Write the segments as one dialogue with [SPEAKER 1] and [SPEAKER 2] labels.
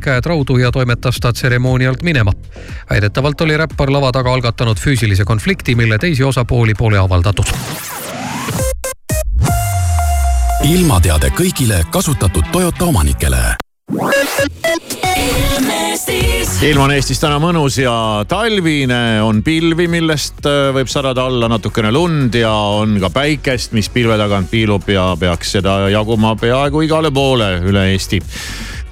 [SPEAKER 1] käed raudu ja toimetas ta tseremoonialt minema. väidetavalt oli räppar lava taga algatanud füüsilise konflikti, mille teisi osapooli pole avaldatud.
[SPEAKER 2] ilmateade kõigile kasutatud Toyota omanikele
[SPEAKER 3] ilm on Eestis täna mõnus ja talvine, on pilvi, millest äh, võib sadada alla natukene lund ja on ka päikest, mis pilve tagant piilub ja peaks seda jaguma peaaegu igale poole üle Eesti.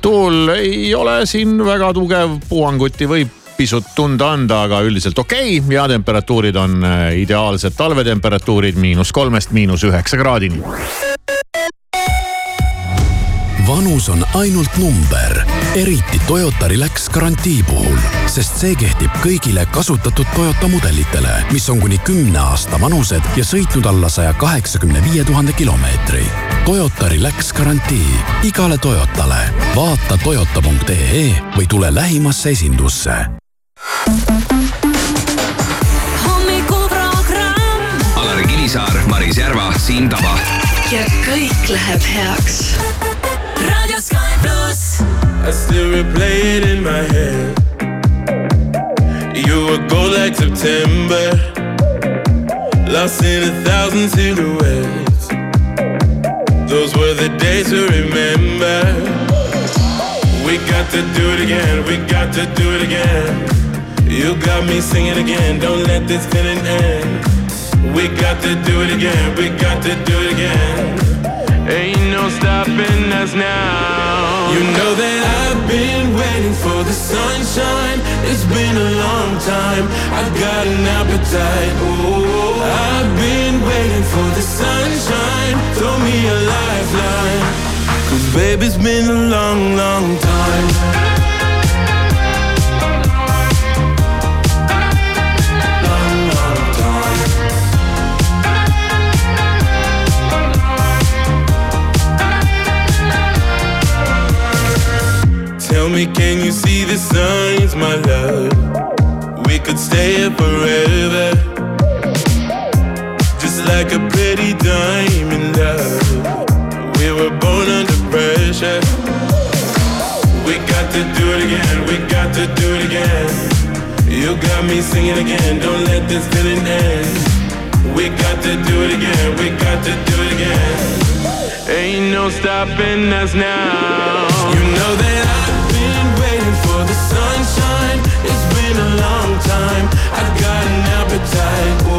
[SPEAKER 3] Tuul ei ole siin väga tugev, puhanguti võib pisut tunda anda, aga üldiselt okei okay. ja temperatuurid on äh, ideaalsed talvetemperatuurid miinus kolmest miinus üheksa kraadini
[SPEAKER 2] vanus on ainult number, eriti Toyota Relax garantii puhul, sest see kehtib kõigile kasutatud Toyota mudelitele, mis on kuni kümne aasta vanused ja sõitnud alla saja kaheksakümne viie tuhande kilomeetri. Toyota Relax garantii igale Toyotale. vaata toyota.ee või tule lähimasse esindusse.
[SPEAKER 4] hommikuprogramm. Alari Kivisaar, Maris Järva, Siim Taba.
[SPEAKER 5] ja kõik läheb heaks
[SPEAKER 6] Radio Sky Plus. I still replay it in my head. You were gold like September, lost in a thousand silhouettes. Those were the days to remember. We got to do it again, we got to do it again. You got me singing again, don't let this feeling end. We got to do it again, we got to do it again. Ain't no stopping us now. You know that I've been waiting for the sunshine. It's been a long time. I've got an appetite. Oh, I've been for the sunshine. Throw me a lifeline. Cause baby, it's been a long, long time. Tell me, can you see the signs, my love? We could stay here forever. Like a pretty diamond, love. We were born under pressure. We got to do it again, we got to do it again. You got me singing again, don't let this feeling end. We got to do it again, we got to do it again. Ain't no stopping us now. You know that I've been waiting for the sunshine. It's been a long time. I've got an appetite.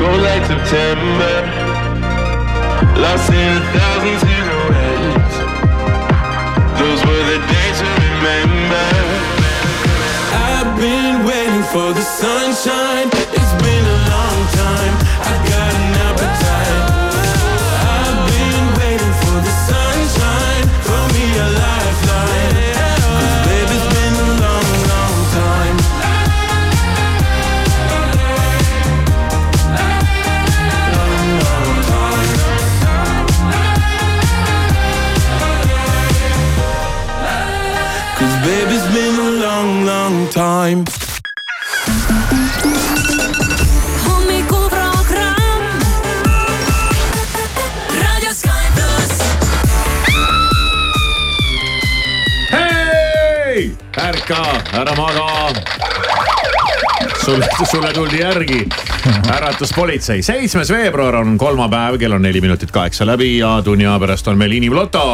[SPEAKER 6] Go like September, lost in a thousand
[SPEAKER 3] ära maga. sulle, sulle tuldi järgi, äratuspolitsei. seitsmes veebruar on kolmapäev, kell on neli minutit kaheksa läbi ja tunni aja pärast on meil inimloto.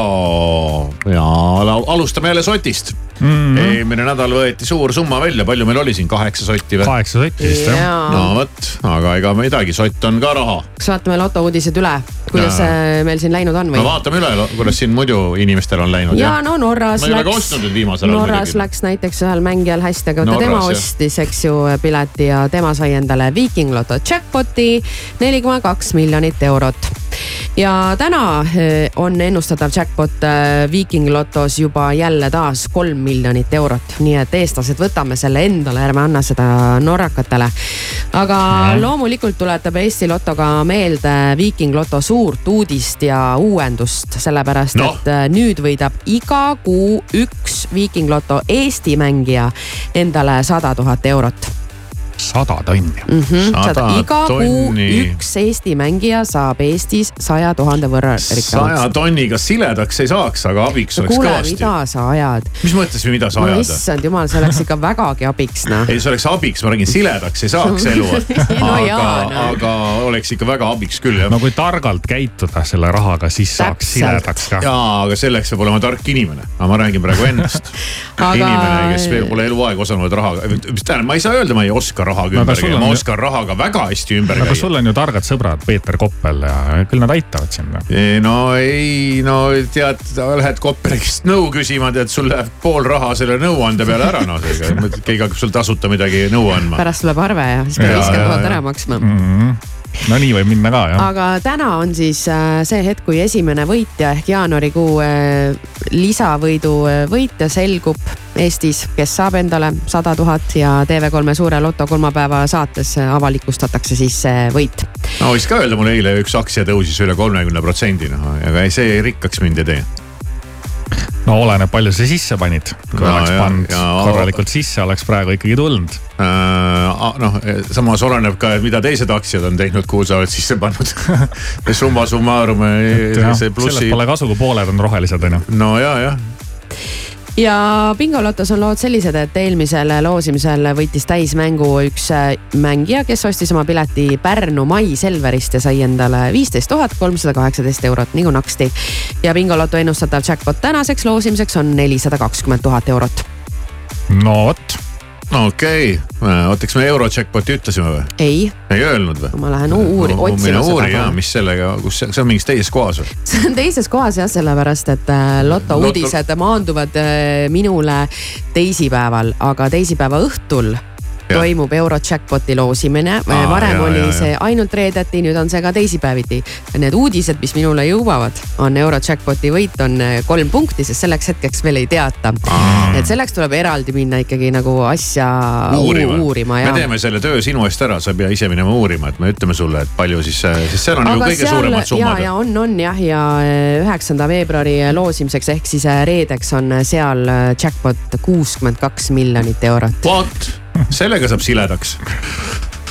[SPEAKER 3] ja alustame jälle sotist mm. -hmm. eelmine nädal võeti suur summa välja, palju meil oli siin, kaheksa sotti või?
[SPEAKER 7] kaheksa sotti vist jah.
[SPEAKER 3] no vot, aga ega midagi, sott on ka raha.
[SPEAKER 8] kas vaatame lotouudised üle, kuidas see meil siin läinud on
[SPEAKER 3] no
[SPEAKER 8] või?
[SPEAKER 3] vaatame üle, kuidas siin muidu inimestel on läinud.
[SPEAKER 8] ja no Norras
[SPEAKER 3] ma ei ole ka
[SPEAKER 8] läks
[SPEAKER 3] ostnud nüüd viimasel ajal
[SPEAKER 8] Norras
[SPEAKER 3] muidugi.
[SPEAKER 8] läks näiteks ühel mängijal hästi, aga vaata tema ostis, eks ju, pileti ja tema sai endale Viiking Loto jackpot'i neli koma kaks miljonit eurot. Ja täna eh, on ennustatav jackpot eh, Viiking Lotos juba jälle taas kolm miljonit eurot, nii et eestlased, võtame selle endale, ärme anna seda norrakatele. aga loomulikult tuletab Eesti Loto ka meelde Viiking Loto suurt uudist ja uuendust, sellepärast
[SPEAKER 3] Noh.
[SPEAKER 8] et eh, nüüd võidab iga kuu üks Viiking Loto Eesti mängija endale sada tuhat eurot
[SPEAKER 7] sada tonni
[SPEAKER 8] mm. -hmm.
[SPEAKER 3] Sada
[SPEAKER 8] iga kuu
[SPEAKER 3] tonni.
[SPEAKER 8] üks Eesti mängija saab Eestis saja tuhande võrra
[SPEAKER 3] saja
[SPEAKER 8] rikkamaks.
[SPEAKER 3] tonniga siledaks ei saaks, aga abiks oleks
[SPEAKER 8] kuule,
[SPEAKER 3] kõvasti.
[SPEAKER 8] mida sa ajad?
[SPEAKER 3] mis mõttes või mida sa
[SPEAKER 8] no
[SPEAKER 3] ajad?
[SPEAKER 8] issand jumal, see oleks ikka vägagi abiks noh.
[SPEAKER 3] ei, see oleks abiks, ma räägin siledaks ei saaks elu.
[SPEAKER 8] No
[SPEAKER 3] aga
[SPEAKER 8] no.
[SPEAKER 3] aga oleks ikka väga abiks küll jah
[SPEAKER 7] no kui targalt käituda selle rahaga, siis saaks
[SPEAKER 8] Täpselt.
[SPEAKER 7] siledaks ka.
[SPEAKER 3] jaa, aga selleks peab olema tark inimene, aga ma räägin praegu endast
[SPEAKER 8] Aga-
[SPEAKER 3] inimene, kes pole eluaeg osanud rahaga, tähendab, ma ei saa öelda, ma ei oska rahaga
[SPEAKER 7] No aga
[SPEAKER 3] ümber käia, ma
[SPEAKER 7] ju-
[SPEAKER 3] oskan rahaga väga hästi ümber
[SPEAKER 7] aga
[SPEAKER 3] käia.
[SPEAKER 7] sul on ju targad sõbrad, Peeter Koppel ja küll nad aitavad sind.
[SPEAKER 3] no ei, no tead, lähed Kopperist nõu küsima, tead, sul läheb pool raha selle nõuande peale ära, noh, keegi hakkab sul tasuta midagi nõu andma.
[SPEAKER 8] pärast tuleb arve ja siis peab viiskümmend tuhat ära maksma.
[SPEAKER 7] No nii võib minna ka jah.
[SPEAKER 8] aga täna on siis äh, see hetk, kui esimene võitja ehk jaanuarikuu äh, lisavõidu äh, võitja selgub Eestis, kes saab endale sada tuhat ja TV3 Suure Loto kolmapäeva saates avalikustatakse siis see võit.
[SPEAKER 3] no võiks ka öelda, mul eile üks aktsia tõusis üle kolmekümne protsendi, noh, aga ei, see rikkaks mind ei tee.
[SPEAKER 7] No oleneb, palju sa sisse panid. kui
[SPEAKER 3] No
[SPEAKER 7] oleks
[SPEAKER 3] ja-
[SPEAKER 7] pannud
[SPEAKER 3] ja-
[SPEAKER 7] korralikult sisse, oleks praegu ikkagi tulnud.
[SPEAKER 3] Äh, noh, samas oleneb ka, et mida teised aktsiad on teinud, kuhu sa oled sisse pannud. summa summarum, see
[SPEAKER 7] sellest
[SPEAKER 3] plussi.
[SPEAKER 7] pole kasu, kui pooled on rohelised on ju.
[SPEAKER 3] no ja, jah,
[SPEAKER 8] ja bingolotos on lood sellised, et eelmisel loosimisel võitis täismängu üks äh, mängija, kes ostis oma pileti Pärnu Mai Selverist ja sai endale viisteist tuhat kolmsada kaheksateist eurot nagu naksti. ja bingoloto ennustatav jackpot tänaseks loosimiseks on nelisada kakskümmend tuhat eurot.
[SPEAKER 7] no vot,
[SPEAKER 3] okei okay., oota, kas me Eurojackpoti ütlesime või?
[SPEAKER 8] ei,
[SPEAKER 3] ei öelnud või?
[SPEAKER 8] ma lähen uuri- otsima
[SPEAKER 3] uuri
[SPEAKER 8] seda
[SPEAKER 3] ja, mis sellega, kus see, see on mingis teises kohas või?
[SPEAKER 8] see on teises kohas jah, sellepärast et äh, loto uudised maanduvad äh, minule teisipäeval, aga teisipäeva õhtul. Toimub euro jackpoti loosimine.
[SPEAKER 3] Aa,
[SPEAKER 8] varem
[SPEAKER 3] jaa,
[SPEAKER 8] oli
[SPEAKER 3] jaa,
[SPEAKER 8] see ainult reedeti, nüüd on see ka teisipäeviti. Need uudised, mis minule jõuavad, on euro jackpoti võit on äh, kolm punkti, sest selleks hetkeks veel ei teata. et selleks tuleb eraldi minna ikkagi nagu asja uurima, uurima
[SPEAKER 3] me
[SPEAKER 8] ja.
[SPEAKER 3] teeme selle töö sinu eest ära, sa ei pea ise minema uurima, et me ütleme sulle, et palju siis, sest seal on ju
[SPEAKER 8] aga
[SPEAKER 3] kõige
[SPEAKER 8] seal
[SPEAKER 3] suuremad
[SPEAKER 8] ja,
[SPEAKER 3] summad
[SPEAKER 8] ja. on, on jah, ja äh, üheksanda veebruari loosimiseks ehk siis äh, reedeks on seal äh, jackpot kuuskümmend kaks miljonit eurot.
[SPEAKER 3] vot, sellega saab siledaks.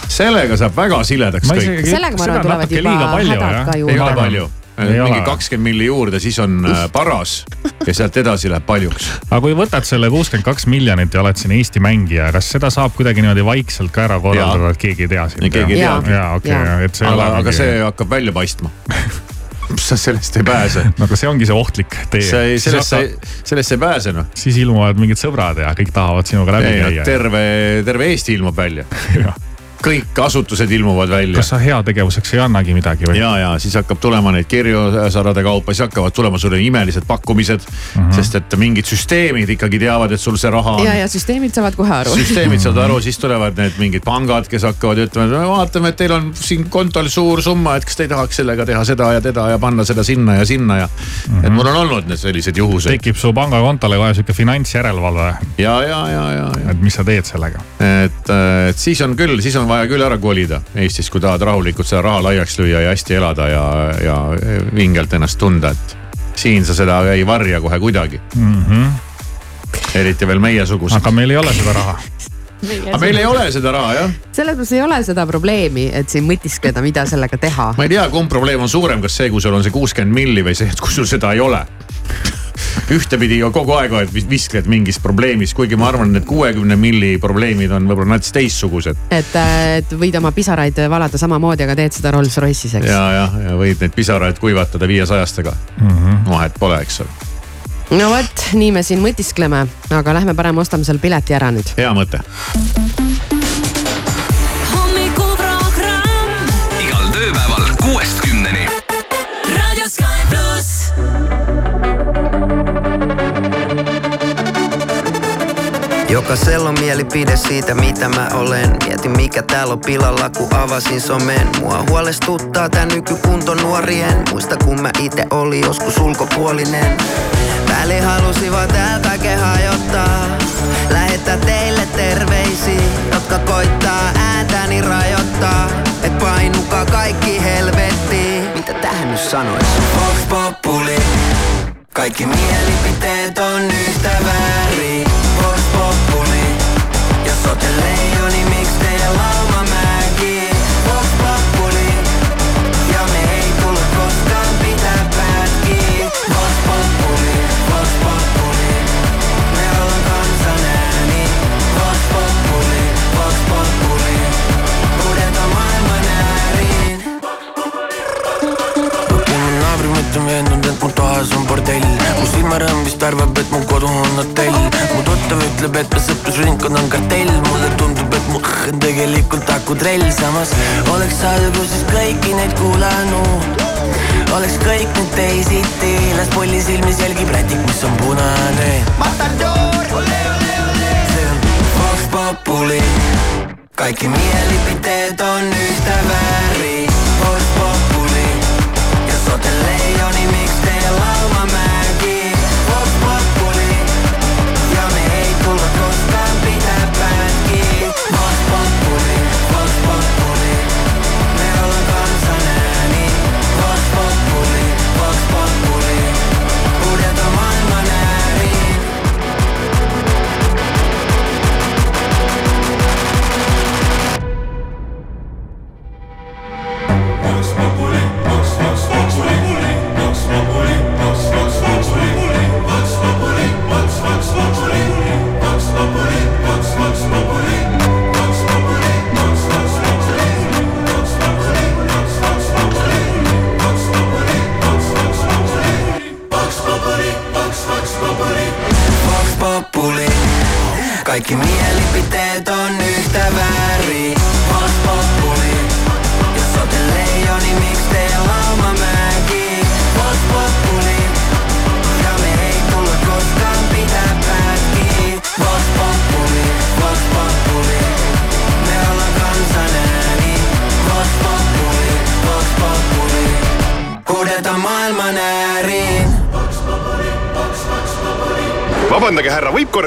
[SPEAKER 3] sellega saab väga siledaks
[SPEAKER 7] ma
[SPEAKER 3] kõik.
[SPEAKER 8] Sellega ma arvan, tulevad juba hädad ka juurde.
[SPEAKER 3] ei ole palju,
[SPEAKER 7] Ei
[SPEAKER 3] mingi kakskümmend milli juurde, siis on äh, paras ja sealt edasi läheb paljuks.
[SPEAKER 7] aga kui võtad selle kuuskümmend kaks miljonit ja oled siin Eesti mängija, kas seda saab kuidagi niimoodi vaikselt ka ära korraldada, et keegi ei tea sind?
[SPEAKER 3] Keegi ei teagi.
[SPEAKER 7] jaa, okei et see ei ole,
[SPEAKER 3] aga see hakkab välja paistma. sa sellest ei pääse.
[SPEAKER 7] no aga see ongi see ohtlik tee.
[SPEAKER 3] sa ei, sellest sa ei, sellest sa ei pääse noh.
[SPEAKER 7] siis ilmuvad mingid sõbrad ja kõik tahavad sinuga läbi käia.
[SPEAKER 3] terve, terve Eesti ilmub välja. kõik asutused ilmuvad välja
[SPEAKER 7] kas sa heategevuseks ei annagi midagi või?
[SPEAKER 3] ja, ja siis hakkab tulema neid kirju sadade kaupa, siis hakkavad tulema sulle imelised pakkumised mm.
[SPEAKER 7] Mhm.
[SPEAKER 3] -hmm. sest et mingid süsteemid ikkagi teavad, et sul see raha on
[SPEAKER 8] ja, ja süsteemid saavad kohe aru.
[SPEAKER 3] süsteemid saavad aru, siis tulevad need mingid pangad, kes hakkavad ütlema, et me vaatame, et teil on siin kontol suur summa, et kas te ei tahaks sellega teha seda ja teda ja panna seda sinna ja sinna ja mm. -hmm. et mul on olnud need sellised juhused
[SPEAKER 7] tekib su pangakontole kohe sihuke finantsjärelevalve,
[SPEAKER 3] ja, ja, ja, ja, ja
[SPEAKER 7] et mis sa teed sellega.
[SPEAKER 3] et, et siis on küll, siis on vaja küll ära kolida Eestis, kui tahad rahulikult seda raha laiaks lüüa ja hästi elada ja, ja vingelt ennast tunda, et siin sa seda ei varja kohe kuidagi mm. -hmm. eriti veel meiesugused.
[SPEAKER 7] aga meil ei ole seda raha.
[SPEAKER 3] aga meil ei ole seda raha jah,
[SPEAKER 8] selles mõttes ei ole seda probleemi, et siin mõtiskleda, mida sellega teha.
[SPEAKER 3] ma ei tea, kumb probleem on suurem, kas see, kui sul on see kuuskümmend milli või see, et kui sul seda ei ole ühtepidi ju kogu aeg oled vis- viskled mingis probleemis, kuigi ma arvan, et need kuuekümne milli probleemid on võib-olla nats teistsugused.
[SPEAKER 8] et, et võid oma pisaraid valada samamoodi, aga teed seda Rolls-Royce'is, eks.
[SPEAKER 3] ja, ja, ja võid neid pisaraid kuivatada viiesajastega mm -hmm.. vahet pole, eks ole,
[SPEAKER 8] no vot, nii me siin mõtiskleme, aga lähme parem ostame selle pileti ära nüüd.
[SPEAKER 3] hea mõte
[SPEAKER 9] Jokaisella on mielipide siitä mitä mä olen. Mietin mikä täällä on pilalla kun avasin somen. Mua huolestuttaa tää nykykunto nuorien. Muista kun mä itse oli joskus ulkopuolinen. Väli halusivat täältä kaiken hajottaa. Lähettää teille terveisiä Jotka koittaa ääntäni rajoittaa. Et painukaa kaikki helvettiin. Mitä tähän nyt sanois? Vox Populi. Kaikki mielipiteet on yhtä väärin Jos ootte leijoni, miksi teidän lauma
[SPEAKER 10] bordell mu silmarõõm vist arvab, et mu kodu on hotell. Mu tuttav ütleb, et me sõprusringkond on kartell. Mulle tundub, et mu õh on tegelikult akutrell. Samas oleks alguses kõiki neid kuulanud. Oleks kõik nüüd teisiti, las polli silmis jälgib rätik, mis on punane.
[SPEAKER 9] See on Vox Populi. Kaikki mielipiteet on yhtä väärin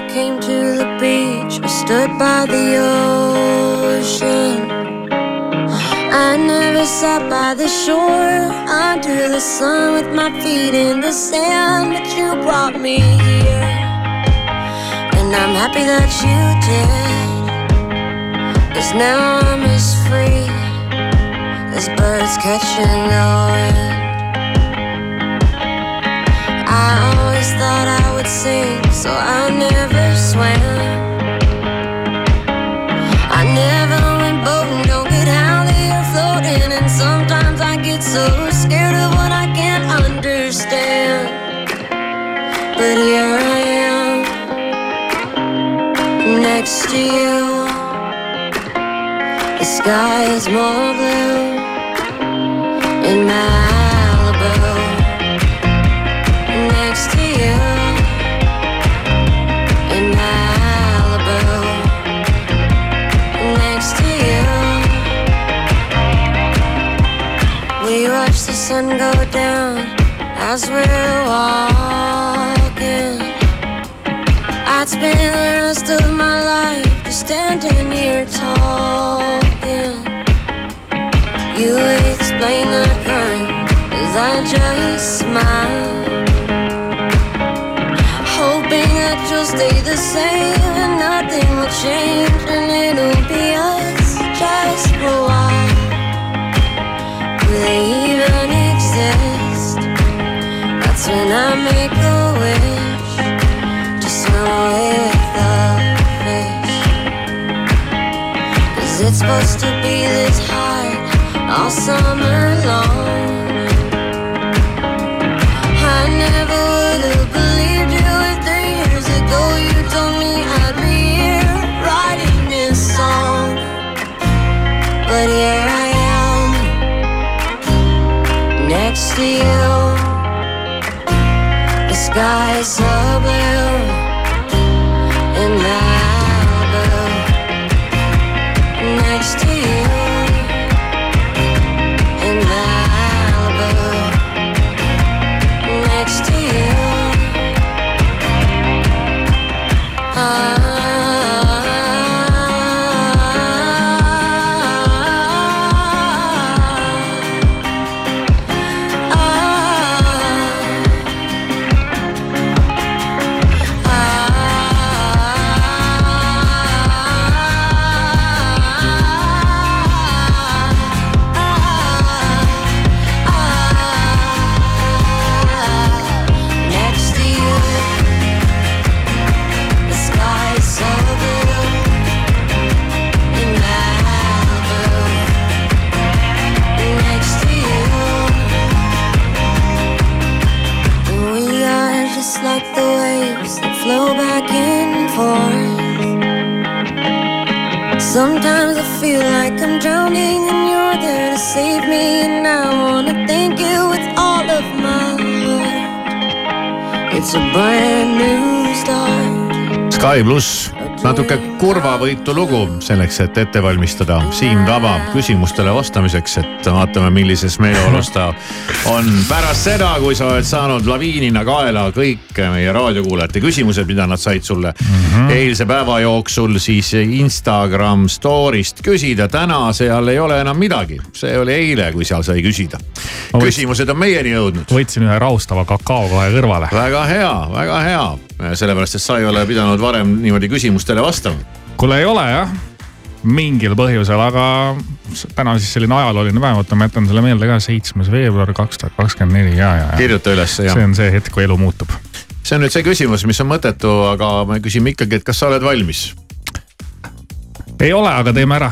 [SPEAKER 11] I came to the beach or stood by the ocean. I never sat by the shore under the sun with my feet in the sand, but you brought me here. And I'm happy that you did. Cause now I'm as free as birds catching the wind. I always thought I would sink, so I never swam. I never went boating, don't get out there floating, and sometimes I get so scared of what I can't understand. But here I am, next to you. The sky is more blue in Malibu sun go down as we're walking. I'd spend the rest of my life just standing here talking. You explain the crime as I just smile hoping that you'll stay the same and nothing will change and it'll be us just for a while. Do they even taste. That's when I make a wish. Just swim away with the fish. Is it supposed to be this hard all summer long? The sky is so blue Sky
[SPEAKER 3] pluss, natuke kurvavõitu lugu selleks, et ette valmistada Siim Taba küsimustele vastamiseks, et vaatame, millises meeleolus ta on pärast seda, kui sa oled saanud laviinina kaela kõik meie raadiokuulajate küsimused, mida nad said sulle mm -hmm. eilse päeva jooksul siis Instagram story'st küsida. täna seal ei ole enam midagi, see oli eile, kui seal sai küsida. küsimused on meieni jõudnud.
[SPEAKER 7] võtsin ühe rahustava kakao kohe kõrvale.
[SPEAKER 3] väga hea, väga hea, sellepärast et sa ei ole pidanud varem niimoodi küsimustele vastama.
[SPEAKER 7] Kuule ei ole jah, mingil põhjusel, aga täna siis selline ajalooline päev, oota ma jätan selle meelde ka, seitsmes veebruar kaks tuhat kakskümmend neli ja, ja,
[SPEAKER 3] kirjuta ülesse ja
[SPEAKER 7] see on see hetk, kui elu muutub.
[SPEAKER 3] see on nüüd see küsimus, mis on mõttetu, aga me küsime ikkagi, et kas sa oled valmis?
[SPEAKER 7] ei ole, aga teeme ära.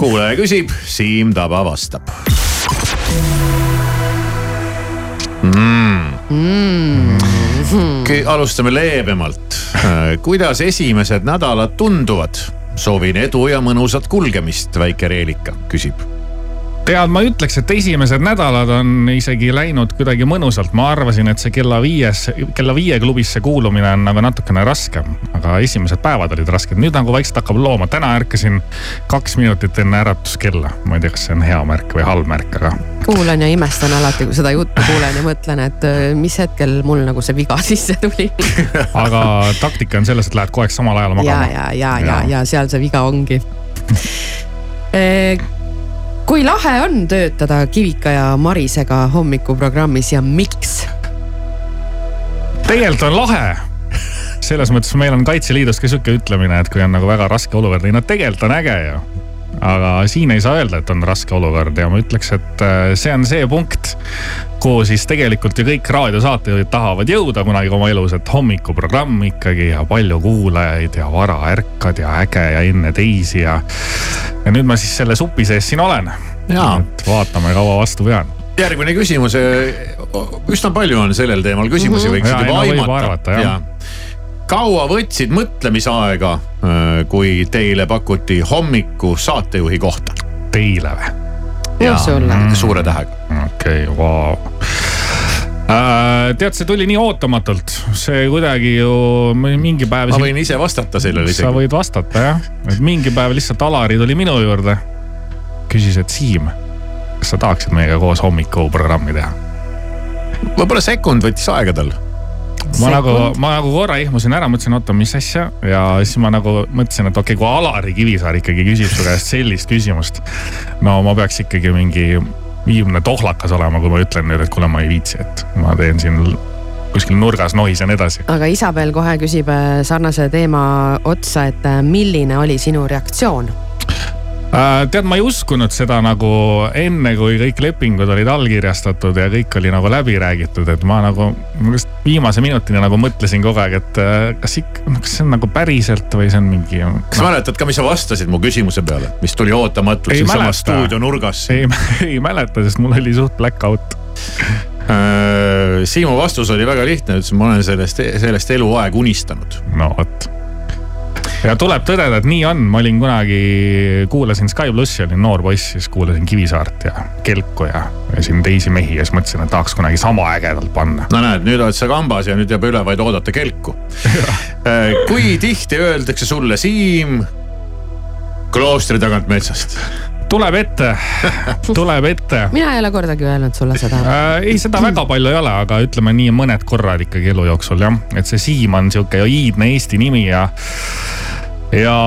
[SPEAKER 3] kuulaja küsib, Siim Taba vastab mm..
[SPEAKER 8] Mm.
[SPEAKER 3] Alustame leebemalt. kuidas esimesed nädalad tunduvad? soovin edu ja mõnusat kulgemist, väike Reelika küsib.
[SPEAKER 7] tead, ma ütleks, et esimesed nädalad on isegi läinud kuidagi mõnusalt, ma arvasin, et see kella viies, kella viie klubisse kuulumine on nagu natukene raskem. aga esimesed päevad olid rasked, nüüd nagu vaikselt hakkab looma, täna ärkasin kaks minutit enne äratuskella. ma ei tea, kas see on hea märk või halb märk, aga
[SPEAKER 8] kuulan ja imestan alati, kui seda juttu kuulen ja mõtlen, et öö, mis hetkel mul nagu see viga sisse tuli.
[SPEAKER 7] aga taktika on selles, et lähed kogu aeg samal ajal
[SPEAKER 8] ja,
[SPEAKER 7] magama.
[SPEAKER 8] ja, ja, ja, ja seal see viga ongi. Kui lahe on töötada Kivika ja Marisega hommikuprogrammis ja miks?
[SPEAKER 7] tegelikult on lahe. selles mõttes meil on Kaitseliidus ka sihuke ütlemine, et kui on nagu väga raske olukord, ei no tegelikult on äge ju. Aga siin ei saa öelda, et on raske olukord ja ma ütleks, et äh, see on see punkt, kuhu siis tegelikult ju kõik raadiosaatejuhid tahavad jõuda kunagi oma elus, et hommikuprogramm ikkagi ja palju kuulajaid ja vara ärkad ja äge ja enne teisi ja. ja nüüd ma siis selle supi sees siin olen. et vaatame, kaua vastu pean.
[SPEAKER 3] järgmine küsimus, üsna palju on sellel teemal küsimusi,
[SPEAKER 7] Mhm.
[SPEAKER 3] võiksid
[SPEAKER 7] Jaa,
[SPEAKER 3] juba
[SPEAKER 7] ei no võib
[SPEAKER 3] aimata. Kaua võtsid mõtlemisaega, kui teile pakuti hommiku saatejuhi kohta?
[SPEAKER 7] Teile või?
[SPEAKER 8] Jaa, sulle.
[SPEAKER 3] suure tähega.
[SPEAKER 7] okei, vau. Äh, tead, see tuli nii ootamatult, see kuidagi ju mingi päev.
[SPEAKER 3] ma võin ise vastata sellele
[SPEAKER 7] sa
[SPEAKER 3] isegi.
[SPEAKER 7] võid vastata jah, et mingi päev lihtsalt Alari tuli minu juurde. küsis, et Siim, kas sa tahaksid meiega koos hommikuprogrammi teha?
[SPEAKER 3] võib-olla sekund võttis aega tal.
[SPEAKER 7] Ma nagu, ma nagu korra ihmusin ära, mõtlesin, oota, mis asja ja siis ma nagu mõtlesin, et okei okay,, kui Alari Kivisaar ikkagi küsib su käest sellist küsimust. no ma peaks ikkagi mingi viimne tohlakas olema, kui ma ütlen nüüd, et kuule, ma ei viitsi, et ma teen siin kuskil nurgas nohisen edasi.
[SPEAKER 8] aga Isabel kohe küsib äh, sarnase teema otsa, et äh, milline oli sinu reaktsioon?
[SPEAKER 7] Äh, tead, ma ei uskunud seda nagu enne, kui kõik lepingud olid allkirjastatud ja kõik oli nagu läbi räägitud, et ma nagu just viimase minutini nagu mõtlesin kogu aeg, et äh, kas ikka, kas see on nagu päriselt või see on mingi.
[SPEAKER 3] kas mäletad ka, mis sa vastasid mu küsimuse peale, mis tuli ootamatult siinsamas stuudio nurgas?
[SPEAKER 7] ei, ei mäleta, sest mul oli suht black out
[SPEAKER 3] Äh, Siimu vastus oli väga lihtne, ütles, ma olen sellest, sellest eluaeg unistanud.
[SPEAKER 7] no vot ja tuleb tõdeda, et nii on, ma olin kunagi, kuulasin Sky plussi, olin noor poiss, siis kuulasin Kivisaart ja Kelku ja, ja siin teisi mehi ja siis mõtlesin, et tahaks kunagi sama ägedalt panna.
[SPEAKER 3] no näed, nüüd oled sa kambas ja nüüd jääb üle vaid oodata Kelku. Äh, kui tihti öeldakse sulle, Siim, kloostri tagant metsast?
[SPEAKER 7] tuleb ette, tuleb ette.
[SPEAKER 8] mina ei ole kordagi öelnud sulle seda
[SPEAKER 7] äh,. ei, seda väga palju ei ole, aga ütleme nii mõned korrad ikkagi elu jooksul jah, et see Siim on sihuke iidne Eesti nimi ja ja,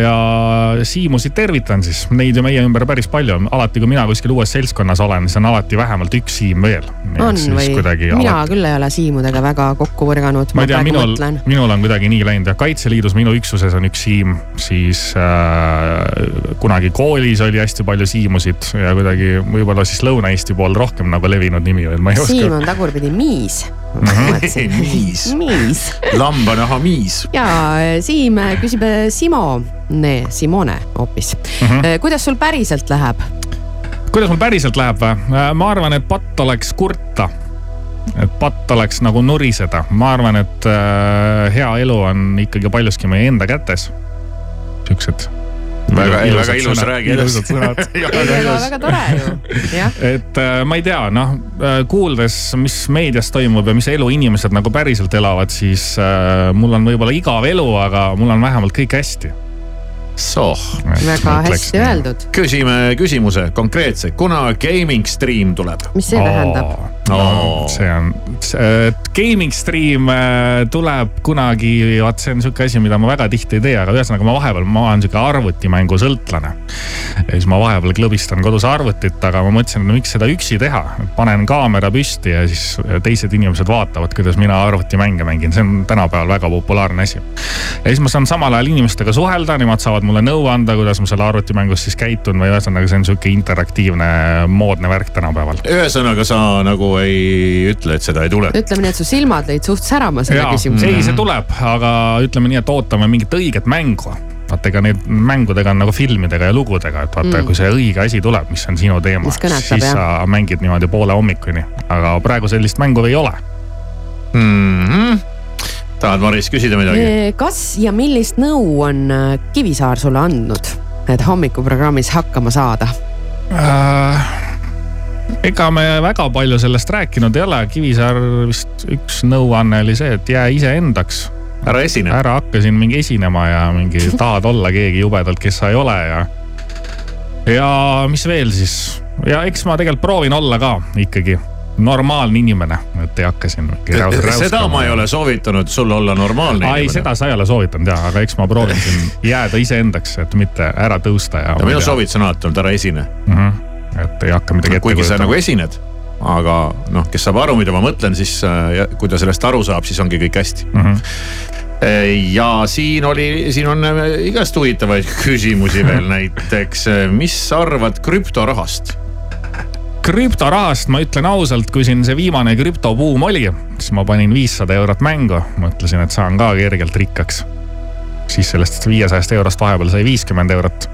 [SPEAKER 7] ja Siimusid tervitan siis, neid ju meie ümber päris palju alati kui mina kuskil uues seltskonnas olen, siis on alati vähemalt üks Siim veel.
[SPEAKER 8] on või? mina alati... küll ei ole Siimudega väga kokku põrganud.
[SPEAKER 7] ma ei tea, minul, minul on kuidagi nii läinud ja Kaitseliidus minu üksuses on üks Siim, siis äh, kunagi koolis oli hästi palju Siimusid ja kuidagi võib-olla siis Lõuna-Eesti pool rohkem nagu levinud nimi veel, ma ei oska.
[SPEAKER 8] Siim on tagurpidi Miis
[SPEAKER 3] miis.
[SPEAKER 8] miis.
[SPEAKER 3] lambanaha miis.
[SPEAKER 8] ja Siim küsib Simo, Simone hoopis mm. -hmm. kuidas sul päriselt läheb?
[SPEAKER 7] kuidas mul päriselt läheb või? ma arvan, et patt oleks kurta. et patt oleks nagu nuriseda, ma arvan, et äh, hea elu on ikkagi paljuski meie enda kätes. Siuksed
[SPEAKER 3] väga, väga ilus, räägi
[SPEAKER 7] edasi.
[SPEAKER 8] väga, väga tore ju, jah.
[SPEAKER 7] et äh, ma ei tea, noh äh, kuuldes, mis meedias toimub ja mis elu inimesed nagu päriselt elavad, siis äh, mul on võib-olla igav elu, aga mul on vähemalt kõik hästi
[SPEAKER 3] soh.
[SPEAKER 8] väga hästi öeldud.
[SPEAKER 3] küsime küsimuse konkreetse, kuna gaming stream tuleb?
[SPEAKER 8] mis see oh. tähendab?
[SPEAKER 7] No, see on, gaming stream äh, tuleb kunagi, vaat see on sihuke asi, mida ma väga tihti ei tee, aga ühesõnaga ma vahepeal, ma olen sihuke arvutimängu sõltlane. ja siis ma vahepeal klõbistan kodus arvutit, aga ma mõtlesin, et miks seda üksi teha. panen kaamera püsti ja siis teised inimesed vaatavad, kuidas mina arvutimänge mängin, see on tänapäeval väga populaarne asi. ja siis ma saan samal ajal inimestega suhelda, nemad saavad mulle nõu anda, kuidas ma selle arvutimängus siis käitun või ühesõnaga, see on sihuke interaktiivne moodne värk tänapäeval.
[SPEAKER 3] ühesõnaga sa nagu ei ütle, et seda ei tule.
[SPEAKER 8] ütleme nii, et su silmad lõid suht särama selle küsimusega.
[SPEAKER 7] ei, see tuleb, aga ütleme nii, et ootame mingit õiget mängu vaata, ega neid mängudega on nagu filmidega ja lugudega, et vaata mm., kui see õige asi tuleb, mis on sinu teema, siis jah. sa mängid niimoodi poole hommikuni. aga praegu sellist mängu ei ole
[SPEAKER 3] mm. -hmm. tahad, Maris, küsida midagi?
[SPEAKER 8] kas ja millist nõu on äh, Kivisaar sulle andnud, et hommikuprogrammis hakkama saada
[SPEAKER 7] uh...? Ega me väga palju sellest rääkinud ei ole, Kivisaar vist üks nõuanne oli see, et jää iseendaks.
[SPEAKER 3] ära esine.
[SPEAKER 7] ära hakka siin mingi esinema ja mingi tahad olla keegi jubedalt, kes sa ei ole ja. ja mis veel siis ja eks ma tegelikult proovin olla ka ikkagi normaalne inimene, et ei hakka siin.
[SPEAKER 3] seda ma ei ole soovitanud sul olla normaalne
[SPEAKER 7] inimene. ei, seda sa ei ole soovitanud ja, aga eks ma proovin siin jääda iseendaks, et mitte ära tõusta ja.
[SPEAKER 3] ja minu soovitus on alati olnud ära esine
[SPEAKER 7] mm. -hmm et ei hakka midagi ette
[SPEAKER 3] kuigi sa nagu esined, aga noh, kes saab aru, mida ma mõtlen, siis äh, kui ta sellest aru saab, siis ongi kõik hästi. Mm. -hmm ja siin oli, siin on äh, igast huvitavaid küsimusi veel. Näiteks, mis sa arvad krüptorahast?
[SPEAKER 7] krüptorahast ma ütlen ausalt, kui siin see viimane krüptobuum oli, siis ma panin viissada eurot mängu, mõtlesin, et saan ka kergelt rikkaks siis sellest viiesajast eurost vahepeal sai viiskümmend eurot.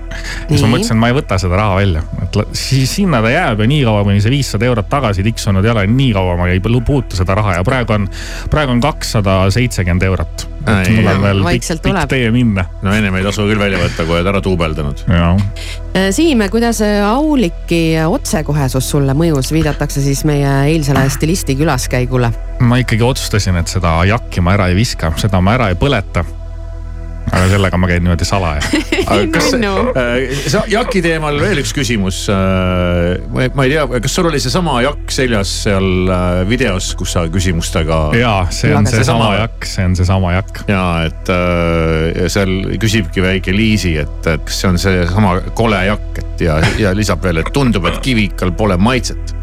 [SPEAKER 7] siis ma mõtlesin, ma ei võta seda raha välja, et siis sinna ta jääb ja niikaua, kuni see viissada eurot tagasi tiksunud ei ole, nii kaua ma ei puutu seda raha ja praegu on, praegu on kakssada seitsekümmend eurot. et mul on veel pikk, pikk tee minna.
[SPEAKER 3] no ennem ei tasu küll välja võtta, kui oled ära duubeldanud.
[SPEAKER 8] Äh, Siim, kuidas Auliki otsekohesus sulle mõjus, viidatakse siis meie eilsele stilisti külaskäigule?
[SPEAKER 7] ma ikkagi otsustasin, et seda jakki ma ära ei viska, seda ma ära ei põleta aga sellega ma käin niimoodi salaja.
[SPEAKER 3] kas no. äh, jaki teemal veel üks küsimus äh,. ma ei tea, kas sul oli seesama jakk seljas seal äh, videos, kus sa küsimustega.
[SPEAKER 7] ja, see on seesama jakk, see on seesama jakk.
[SPEAKER 3] ja et äh, seal küsibki väike Liisi, et, et kas see on seesama kole jakk, et ja, ja lisab veel, et tundub, et kivikal pole maitset.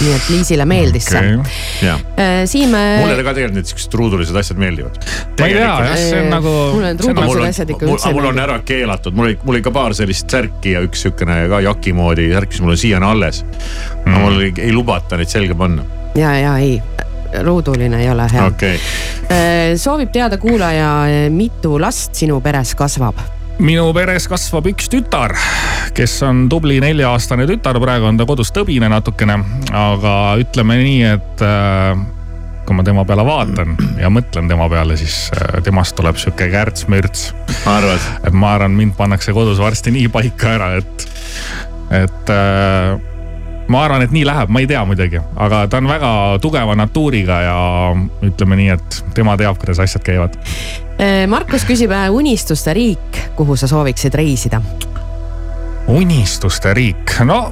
[SPEAKER 8] nii et Liisile meeldis okay. see. Äh, Siim.
[SPEAKER 3] mulle ka tegelikult need siuksed truudulised asjad meeldivad.
[SPEAKER 7] ma ei tea jah, see on nagu.
[SPEAKER 8] mulle truubilised asjad ikka üldse
[SPEAKER 3] mul on ära keelatud, mul oli, mul oli ka paar sellist särki ja üks sihukene ka jaki moodi särk, mis mul on siiani alles mm.. mul ei, ei lubata neid selga panna.
[SPEAKER 8] ja, ja ei, ruuduline ei ole hea
[SPEAKER 3] okei okay..
[SPEAKER 8] soovib teada kuulaja, mitu last sinu peres kasvab?
[SPEAKER 7] minu peres kasvab üks tütar, kes on tubli nelja-aastane tütar, praegu on ta kodus tõbine natukene, aga ütleme nii, et äh, kui ma tema peale vaatan ja mõtlen tema peale, siis äh, temast tuleb sihuke kärts-mürts.
[SPEAKER 3] arvad?
[SPEAKER 7] et ma arvan, mind pannakse kodus varsti nii paika ära, et, et äh, ma arvan, et nii läheb, ma ei tea muidugi, aga ta on väga tugeva natuuriga ja ütleme nii, et tema teab, kuidas asjad käivad.
[SPEAKER 8] Markus küsib äh, unistuste riik, kuhu sa sooviksid reisida?
[SPEAKER 7] unistuste riik, no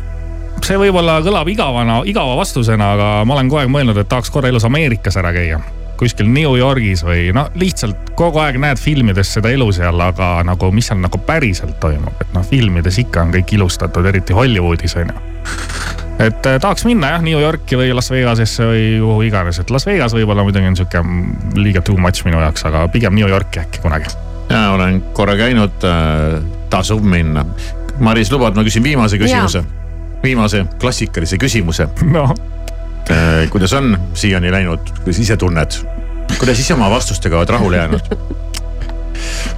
[SPEAKER 7] see võib-olla kõlab igavana, igava vastusena, aga ma olen kogu aeg mõelnud, et tahaks korra elus Ameerikas ära käia. kuskil New Yorgis või no lihtsalt kogu aeg näed filmides seda elu seal, aga nagu, mis seal nagu päriselt toimub, et noh, filmides ikka on kõik ilustatud, eriti Hollywoodis on ju et eh, tahaks minna jah, New Yorki või Las Vegasesse või kuhu iganes, et Las Vegas võib-olla muidugi on sihuke liiga too much minu jaoks, aga pigem New Yorki äkki kunagi.
[SPEAKER 3] ja olen korra käinud äh,, tasub minna. Maris, lubad, ma küsin viimase küsimuse? Viimase klassikalise küsimuse.
[SPEAKER 7] noh,
[SPEAKER 3] kuidas on siiani läinud, kuidas ise tunned? kuidas ise oma vastustega oled rahule jäänud?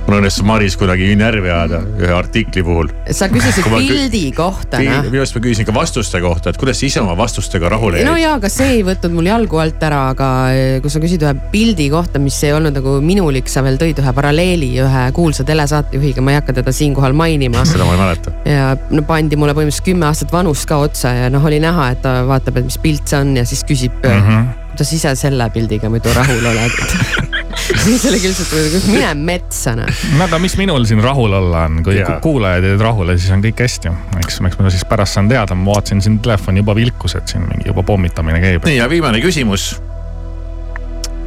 [SPEAKER 3] Mul õnnestus Maris kuidagi närvi ajada ühe artikli puhul.
[SPEAKER 8] sa küsisid
[SPEAKER 3] ma kü-
[SPEAKER 8] pildi kohta, noh.
[SPEAKER 3] minu arust ma küsisin ka vastuste kohta, et kuidas sa ise oma vastustega rahule jäid
[SPEAKER 8] no jaa, aga see ei võtnud mul jalgu alt ära, aga eh, kui sa küsid ühe pildi kohta, mis ei olnud nagu minulik, sa veel tõid ühe paralleeli ühe kuulsa telesaatejuhiga, ma ei hakka teda siinkohal mainima.
[SPEAKER 3] seda ma ei mäleta.
[SPEAKER 8] ja no pandi mulle põhimõtteliselt kümme aastat vanust ka otsa ja noh, oli näha, et ta vaatab, et mis pilt see on ja siis küsib mm. -hmm. kuidas ise selle pildiga muidu rahul oled. siis oli küll siuke, mine metsa noh.
[SPEAKER 7] no aga mis minul siin rahul olla on, kui
[SPEAKER 3] Jaa.
[SPEAKER 7] kuulajad jäid rahule, siis on kõik hästi. eks, eks ma siis pärast saan teada, ma vaatasin siin telefon juba vilkus, et siin mingi juba pommitamine käib.
[SPEAKER 3] nii ja viimane küsimus.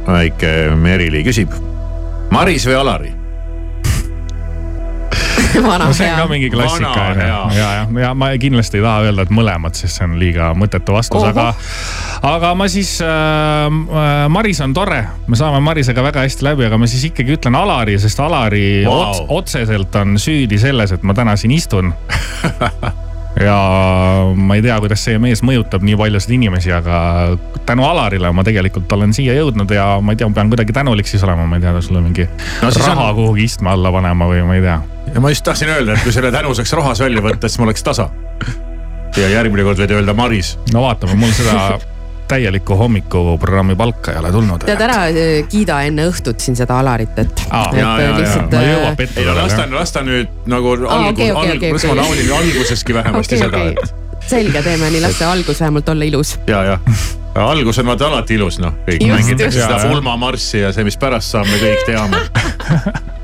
[SPEAKER 3] väike Merili küsib. Maris või Alari?
[SPEAKER 8] vana
[SPEAKER 7] no see on
[SPEAKER 8] hea
[SPEAKER 7] ka. mingi klassika on ju,
[SPEAKER 3] hea.
[SPEAKER 7] ja, ja, ja ma kindlasti ei taha öelda, et mõlemad, sest see on liiga mõttetu vastus, aga. aga ma siis äh,, äh, Maris on tore, me saame Marisega väga hästi läbi, aga ma siis ikkagi ütlen Alari, sest Alari wow. ots, otseselt on süüdi selles, et ma täna siin istun ja ma ei tea, kuidas see mees mõjutab nii paljusid inimesi, aga tänu Alarile ma tegelikult olen siia jõudnud ja ma ei tea, ma pean kuidagi tänulik siis olema, ma ei tea, sulle mingi
[SPEAKER 3] No
[SPEAKER 7] raha
[SPEAKER 3] on-
[SPEAKER 7] on... kuhugi istme alla panema või ma ei tea.
[SPEAKER 3] ja ma just tahtsin öelda, et kui selle tänu saaks rahas välja võtta, siis ma oleks tasa. ja järgmine kord võid öelda Maris.
[SPEAKER 7] no vaatame, mul seda täielikku hommikuprogrammi palka ei ole tulnud.
[SPEAKER 8] tead ära, kiida enne õhtut siin seda Alarit, et.
[SPEAKER 3] Ei no las ta las ta nüüd nagu
[SPEAKER 8] Aa,
[SPEAKER 3] algus
[SPEAKER 8] okei, okei,
[SPEAKER 3] algus, ma
[SPEAKER 8] okei.
[SPEAKER 3] naudin alguseski vähemasti
[SPEAKER 8] okei,
[SPEAKER 3] seda,
[SPEAKER 8] okei
[SPEAKER 3] et,
[SPEAKER 8] selge, teeme nii, las see algus vähemalt olla ilus.
[SPEAKER 3] ja, ja. algus on vaata alati ilus, noh, kõik
[SPEAKER 8] Just,
[SPEAKER 3] mängitakse
[SPEAKER 8] just.
[SPEAKER 3] seda pulmamarssi ja see, mis pärast saab, me kõik teame.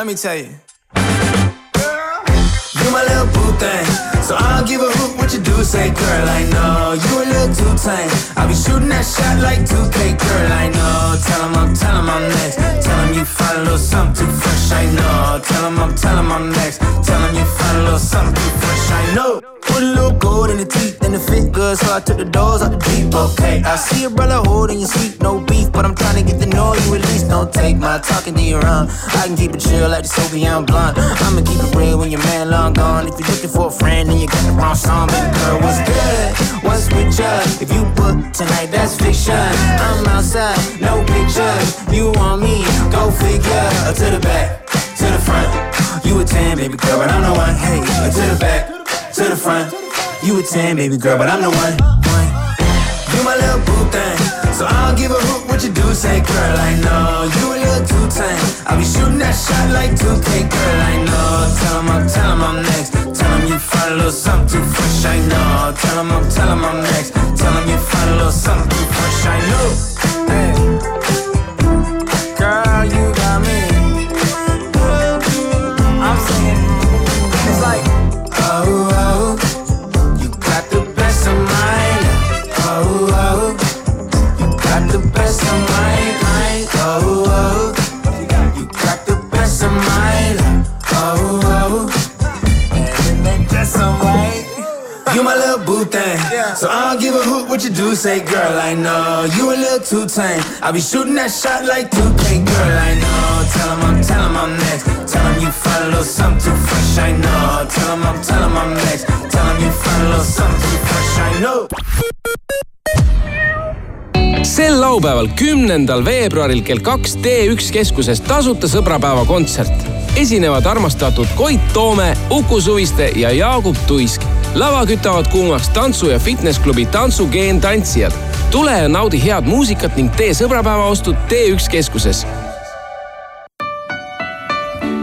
[SPEAKER 9] Let me tell you. You my little boo thing. So I don't give a hoot what you do, say girl, I know. You a little too tame. I'll be shooting that shot like 2K, girl, I know. Tell him I'm, tell him I'm next. Tell him you find a little something too fresh, I know. Tell him I'm, tell him I'm next. Tell him you find a little something too fresh, I know. Put a little gold in the teeth and it fit good, so I took the doors out the deep. Okay, I see a brother holding your seat, no beef, but I'm trying to get to know you at least. Don't take my talking to your own. I can keep it chill like the Soviet blunt. I'ma keep it real when your man long gone. If you're looking for a friend, then you got the wrong song. Baby girl, what's good? What's with you? If you book tonight, that's fiction. I'm outside, no pictures. You want me? Go figure. Uh, To the back, to the front. You a 10, baby girl, but I'm the one. Hey, uh, to the back, to the front. You a 10, baby girl, but I'm the one. You my little boo thing. So I don't give a hoot what you do, say girl, I know. You a little too tame. I'll be shooting that shot like 2K, girl, I know. Tell him I'm, tell him I'm next. Tell him you find a little something too fresh, I know. Tell him I'm, tell him I'm next. Tell him you find a little something too fresh, I know.
[SPEAKER 12] Thing. So I don't give a hoot what you do, say, girl, I know you a little too tame. I be shooting that shot like 2K, girl, I know. Tell him I'm, tell him I'm next. Tell him you find a little something too fresh, I know. Tell him I'm, tell him I'm next. Tell him you find a little something too fresh, I know.
[SPEAKER 13] sel laupäeval, kümnendal veebruaril kell kaks T1 keskuses tasuta sõbrapäeva kontsert. Esinevad armastatud Koit Toome, Uku Suviste ja Jaagup Tuisk. lava kütavad kuumaks tantsu- ja fitnessklubi Tantsugeen tantsijad. tule ja naudi head muusikat ning tee sõbrapäevaostud T1 keskuses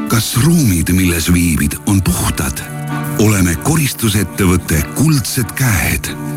[SPEAKER 14] kas ruumid, milles viibid, on puhtad? oleme koristusettevõte Kuldsed Käed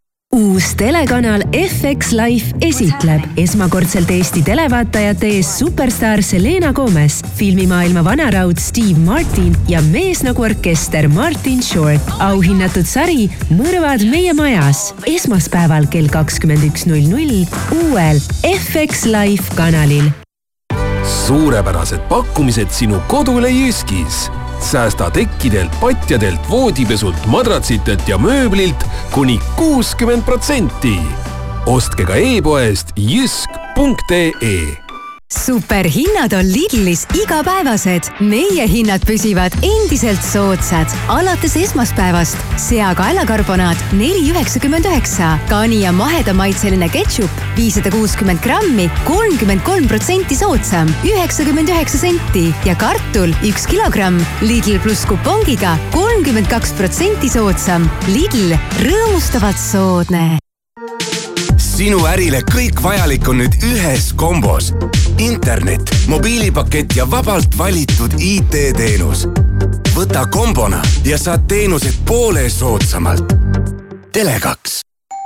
[SPEAKER 15] uus telekanal FX Life esitleb esmakordselt Eesti televaatajate ees superstaar Selena Gomez, filmimaailma vanaraud Steve Martin ja mees nagu orkester Martin Short. auhinnatud sari Mõrvad meie majas esmaspäeval kell kakskümmend üks null null uuel FX Life kanalil
[SPEAKER 16] suurepärased pakkumised sinu kodule Jyskis. Säästa tekkidelt, patjadelt, voodipesult, madratsitelt ja mööblilt kuni kuuskümmend protsenti. ostke ka e-poest jysk.ee
[SPEAKER 17] superhinnad on Lidlis igapäevased. meie hinnad püsivad endiselt soodsad. alates esmaspäevast seakaelakarbonaat neli üheksakümmend üheksa, kani ja mahedamaitseline ketšup viissada kuuskümmend grammi, kolmkümmend kolm protsenti soodsam, üheksakümmend üheksa senti ja kartul üks kilogramm Lidl pluss kupongiga kolmkümmend kaks protsenti soodsam. Lidl, rõõmustavalt soodne
[SPEAKER 18] sinu ärile kõik vajalik on nüüd ühes kombos. internet, mobiilipakett ja vabalt valitud IT-teenus. võta kombona ja saad teenused poole soodsamalt. Tele2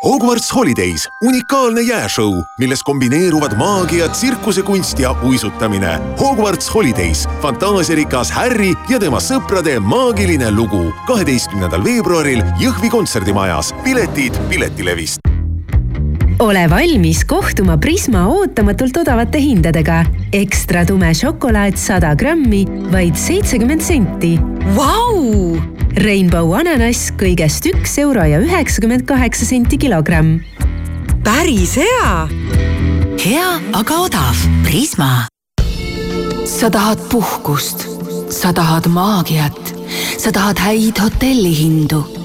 [SPEAKER 19] Hogwarts Holidays, unikaalne jääšõu, milles kombineeruvad maagia, tsirkusekunst ja uisutamine. Hogwarts Holidays, fantaasiarikas Harry ja tema sõprade maagiline lugu. kaheteistkümnendal veebruaril Jõhvi kontserdimajas. piletid Piletilevist
[SPEAKER 15] ole valmis kohtuma Prisma ootamatult odavate hindadega. ekstra tume šokolaad sada grammi, vaid seitsekümmend senti. Vau! Rainbow ananass kõigest üks euro ja üheksakümmend kaheksa senti kilogramm.
[SPEAKER 20] päris hea. hea, aga odav. Prisma.
[SPEAKER 21] sa tahad puhkust, sa tahad maagiat, sa tahad häid hotellihindu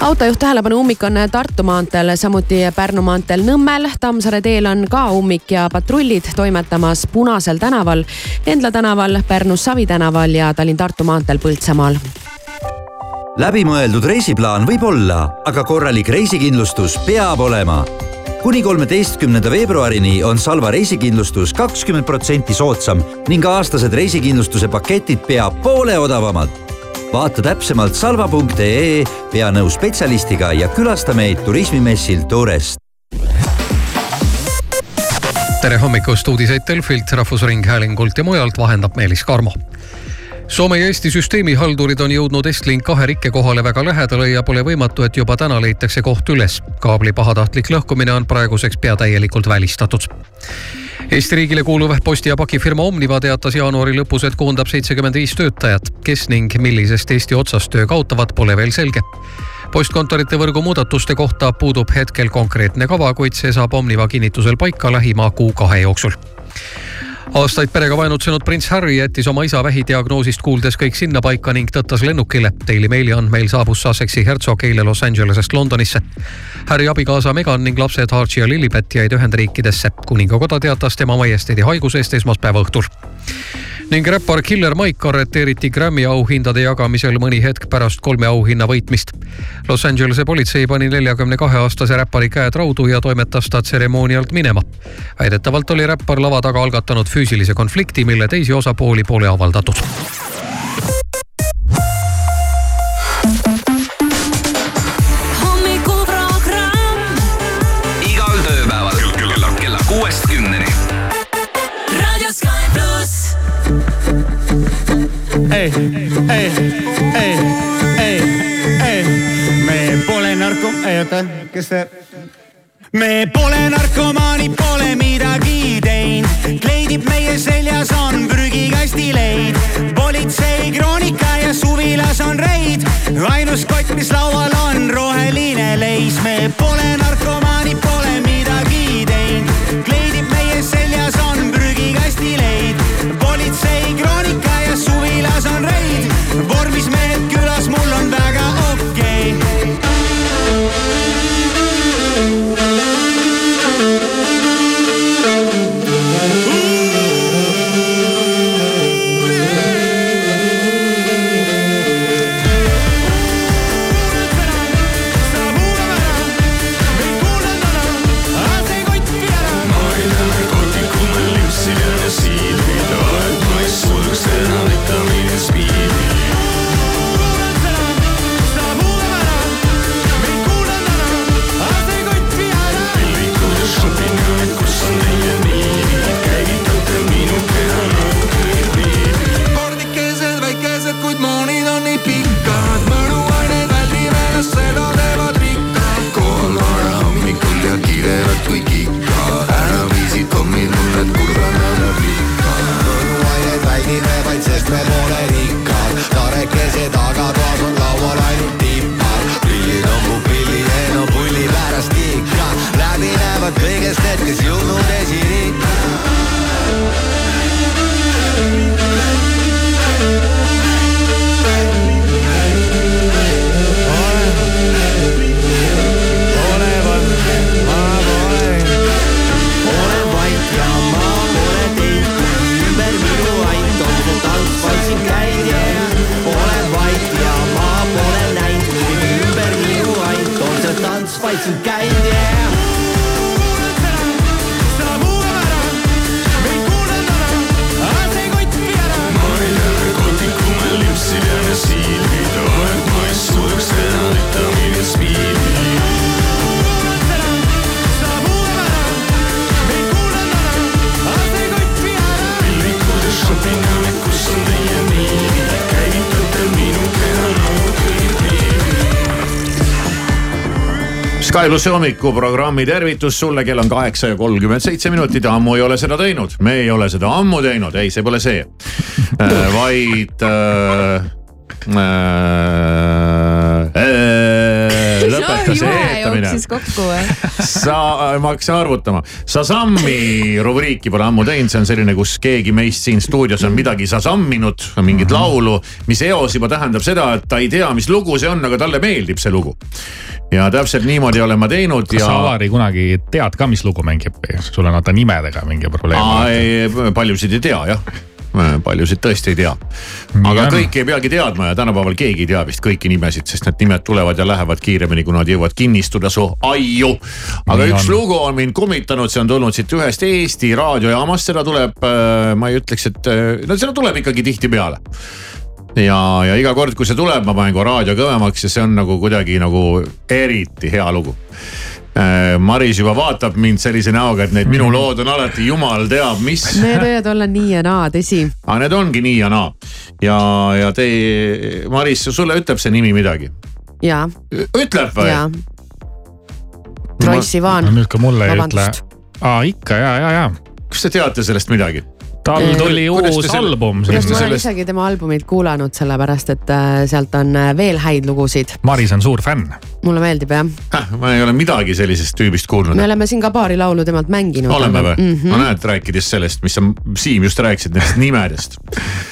[SPEAKER 8] autojuht tähelepanu, ummik on Tartu maanteel, samuti Pärnu maanteel Nõmmel. Tammsaare teel on ka ummik ja patrullid toimetamas Punasel tänaval, Endla tänaval, Pärnus Savi tänaval ja Tallinn-Tartu maanteel Põltsamaal
[SPEAKER 22] läbimõeldud reisiplaan võib olla, aga korralik reisikindlustus peab olema. kuni kolmeteistkümnenda veebruarini on Salva reisikindlustus kakskümmend protsenti soodsam ning aastased reisikindlustuse paketid pea poole odavamad vaata täpsemalt salva.ee, pea nõu spetsialistiga ja külasta meid turismimessil Tourest.
[SPEAKER 1] tere hommikust, uudiseid Delfilt, Rahvusringhäälingult ja mujalt vahendab Meelis Karmo Soome ja Eesti süsteemihaldurid on jõudnud Estlink kahe rikkekohale väga lähedale ja pole võimatu, et juba täna leitakse koht üles. kaabli pahatahtlik lõhkumine on praeguseks pea täielikult välistatud. Eesti riigile kuuluv posti- ja pakifirma Omniva teatas jaanuari lõpus, et koondab seitsekümmend viis töötajat. kes ning millisest Eesti otsast töö kaotavad, pole veel selge postkontorite võrgu muudatuste kohta puudub hetkel konkreetne kava, kuid see saab Omniva kinnitusel paika lähima kuu-kahe jooksul aastaid perega vaenutsenud prints Harry jättis oma isa vähidiagnoosist kuuldes kõik sinnapaika ning tõttas lennukile. Daily Maili andmeil saabus Sussexi hertsog eile Los Angelesest Londonisse. Harry abikaasa Meghan ning lapsed Archie ja Lilibet jäid Ühendriikidesse. kuningakoda teatas tema majesteedi haigusest esmaspäeva õhtul ning räppar Killer Mike arreteeriti Grammy auhindade jagamisel mõni hetk pärast kolme auhinna võitmist. Los Angelese politsei pani neljakümne kahe aastase räppari käed raudu ja toimetas ta tseremoonialt minema. väidetavalt oli räppar lava taga algatanud füüsilise konflikti, mille teisi osapooli pole avaldatud.
[SPEAKER 23] ei, ei, ei, ei, ei, me pole narko, ei oota, kes see? Me pole narkomaanid, pole midagi teinud, kleidib meie seljas on prügikastileid, politsei kroonika ja suvilas on reid, ainus kott, mis laual on roheline leis, me pole narkomaanid, pole midagi teinud, kleidib meie seljas on prügikastileid, politsei kroonika
[SPEAKER 3] Plussi hommikuprogrammi tervitus sulle, kell on kaheksa ja kolmkümmend seitse minutit, ammu ei ole seda teinud, me ei ole seda ammu teinud, ei, see pole see. vaid äh, äh, lõpeta see eetamine. sa, ma hakkasin arvutama, Sasammi rubriiki pole ammu teinud, see on selline, kus keegi meist siin stuudios on midagi sasamminud, mingit laulu, mis eos juba tähendab seda, et ta ei tea, mis lugu see on, aga talle meeldib see lugu. Ja täpselt niimoodi olen ma teinud
[SPEAKER 7] kas
[SPEAKER 3] ja
[SPEAKER 7] sa, Avari kunagi tead ka, mis lugu mängib või sul on vaata nimedega mingi probleem?
[SPEAKER 3] paljusid ei tea jah paljusid tõesti ei tea. aga kõiki ei peagi teadma ja tänapäeval keegi ei tea vist kõiki nimesid, sest need nimed tulevad ja lähevad kiiremini, kui nad jõuavad kinnistuda su aiu. aga
[SPEAKER 7] Nii
[SPEAKER 3] üks
[SPEAKER 7] on.
[SPEAKER 3] lugu on mind kummitanud, see on tulnud siit ühest Eesti raadiojaamast, seda tuleb, ma ei ütleks, et no seda tuleb ikkagi tihtipeale ja, ja iga kord, kui see tuleb, ma panen kohe raadio kõvemaks ja see on nagu kuidagi nagu eriti hea lugu. Maris juba vaatab mind sellise näoga, et need minu lood on alati jumal teab mis.
[SPEAKER 8] Need võivad olla nii ja naa, tõsi.
[SPEAKER 3] aga need ongi nii ja naa. ja, ja te, Maris, sulle ütleb see nimi midagi?
[SPEAKER 8] ja,
[SPEAKER 3] ütleb või?
[SPEAKER 8] ja. Troiss Ivan.
[SPEAKER 7] nüüd ka mulle ei ütle
[SPEAKER 8] Vabandust..
[SPEAKER 7] aa ikka ja, ja, ja.
[SPEAKER 3] kas te teate sellest midagi?
[SPEAKER 7] Tal tuli
[SPEAKER 3] Kuidas
[SPEAKER 7] uus
[SPEAKER 3] selle-
[SPEAKER 7] album.
[SPEAKER 8] ma olen isegi tema albumit kuulanud, sellepärast et äh, sealt on äh, veel häid lugusid.
[SPEAKER 7] Maris on suur fänn
[SPEAKER 8] mulle meeldib jah.
[SPEAKER 3] ma ei ole midagi sellisest tüübist kuulnud.
[SPEAKER 8] me oleme siin ka paari laulu temalt mänginud.
[SPEAKER 3] oleme või
[SPEAKER 8] mm?
[SPEAKER 3] -hmm. no näed, rääkides sellest, mis sa Siim just rääkisid nendest nimedest.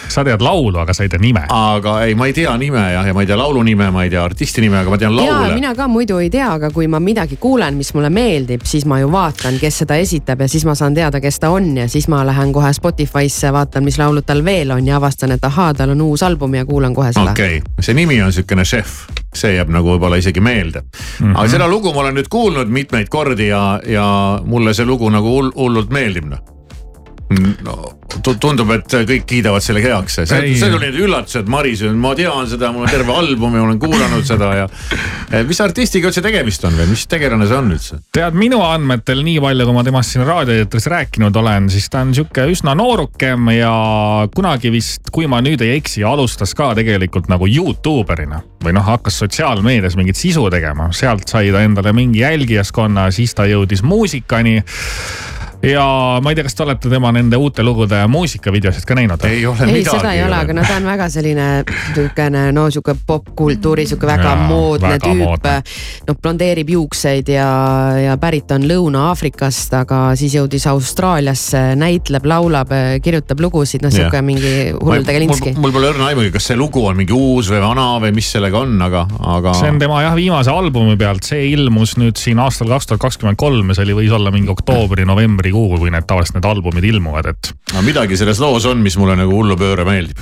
[SPEAKER 7] sa tead laulu, aga sa ei tea nime.
[SPEAKER 3] aga ei, ma ei tea nime jah, ja ma ei tea laulu nime, ma ei tea artisti nime, aga ma tean laule.
[SPEAKER 8] mina ka muidu ei tea, aga kui ma midagi kuulen, mis mulle meeldib, siis ma ju vaatan, kes seda esitab ja siis ma saan teada, kes ta on ja siis ma lähen kohe Spotify'sse, vaatan, mis laulud tal veel on ja avastan, et ahaa, tal on uus album ja kuulan kohe seda.
[SPEAKER 3] okei okay., see nimi on sihukene Chef, see jääb nagu võib-olla isegi meelde mm. -hmm. aga seda lugu ma olen nüüd kuulnud mitmeid kordi ja, ja mulle see lugu nagu hull, hullult meeldib noh no tundub, et kõik kiidavad selle heaks, see, see tuli nüüd üllatus, et Maris, ma tean seda, mul on terve album ja olen kuulanud seda ja. mis artistiga üldse tegemist on või mis tegelane see on üldse?
[SPEAKER 7] tead minu andmetel nii palju, kui ma temast siin raadioeetris rääkinud olen, siis ta on sihuke üsna noorukem ja kunagi vist, kui ma nüüd ei eksi, alustas ka tegelikult nagu Youtube erina või noh, hakkas sotsiaalmeedias mingit sisu tegema, sealt sai ta endale mingi jälgijaskonna, siis ta jõudis muusikani ja ma ei tea, kas te olete tema nende uute lugude muusikavideosid ka näinud?
[SPEAKER 3] ei ole
[SPEAKER 8] ei,
[SPEAKER 3] midagi.
[SPEAKER 8] seda ei ole, aga no ta on väga selline niisugune no sihuke popkultuuri sihuke väga ja, moodne väga tüüp. noh, blondeerib juukseid ja, ja pärit on Lõuna-Aafrikast, aga siis jõudis Austraaliasse, näitleb, laulab, kirjutab lugusid, noh sihuke mingi hull tegelinski.
[SPEAKER 3] mul pole õrna aimugi, kas see lugu on mingi uus või vana või mis sellega on, aga, aga.
[SPEAKER 7] see on tema jah, viimase albumi pealt, see ilmus nüüd siin aastal kaks tuhat kakskümmend kolm ja see oli, võis olla mingi oktoobri-novembri aprillikuuga, kui need tavaliselt need albumid ilmuvad, et.
[SPEAKER 3] no midagi selles loos on, mis mulle nagu hullupööre meeldib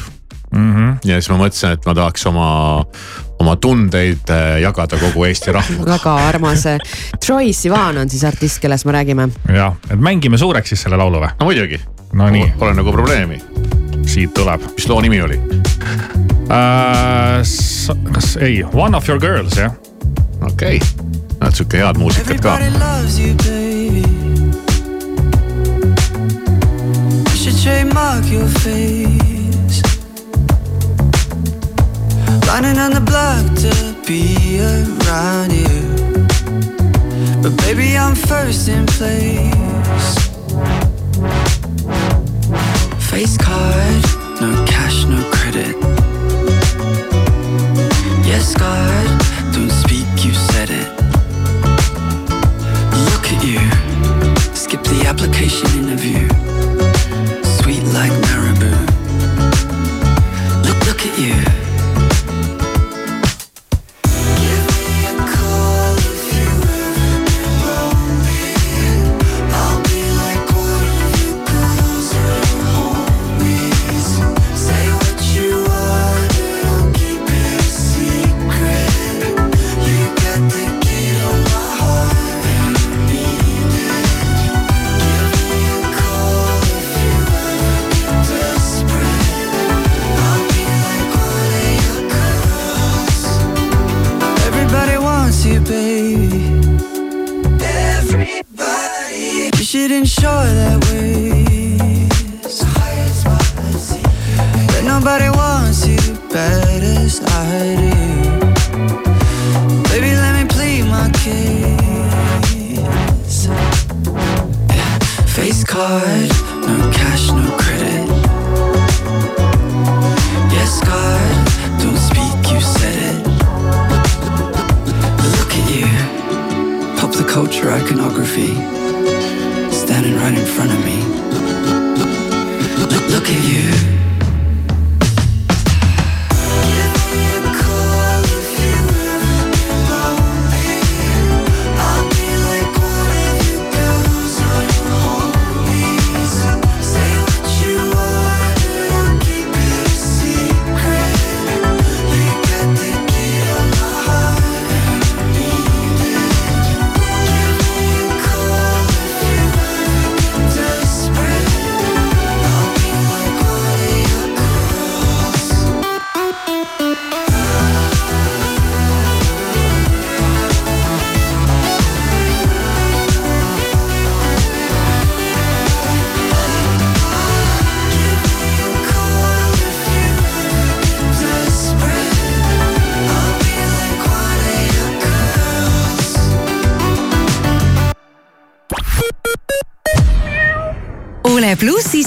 [SPEAKER 7] mm. -hmm.
[SPEAKER 3] ja siis ma mõtlesin, et ma tahaks oma, oma tundeid äh, jagada kogu Eesti rahvaga
[SPEAKER 8] väga armas. Troy Sivan on siis artist, kellest me räägime.
[SPEAKER 7] jah, et mängime suureks siis selle laulu või?
[SPEAKER 3] no muidugi.
[SPEAKER 7] no nii.
[SPEAKER 3] Pole nagu probleemi.
[SPEAKER 7] siit tuleb.
[SPEAKER 3] mis loo nimi oli
[SPEAKER 7] uh,? kas, ei, One of your girls jah.
[SPEAKER 3] okei okay., näed sihuke head muusikat ka.
[SPEAKER 24] Trademark your face. Lining on the block to be around you. But baby, I'm first in place. Face card, no cash, no credit. Yes, God, don't speak, you said it. Look at you, skip the application interview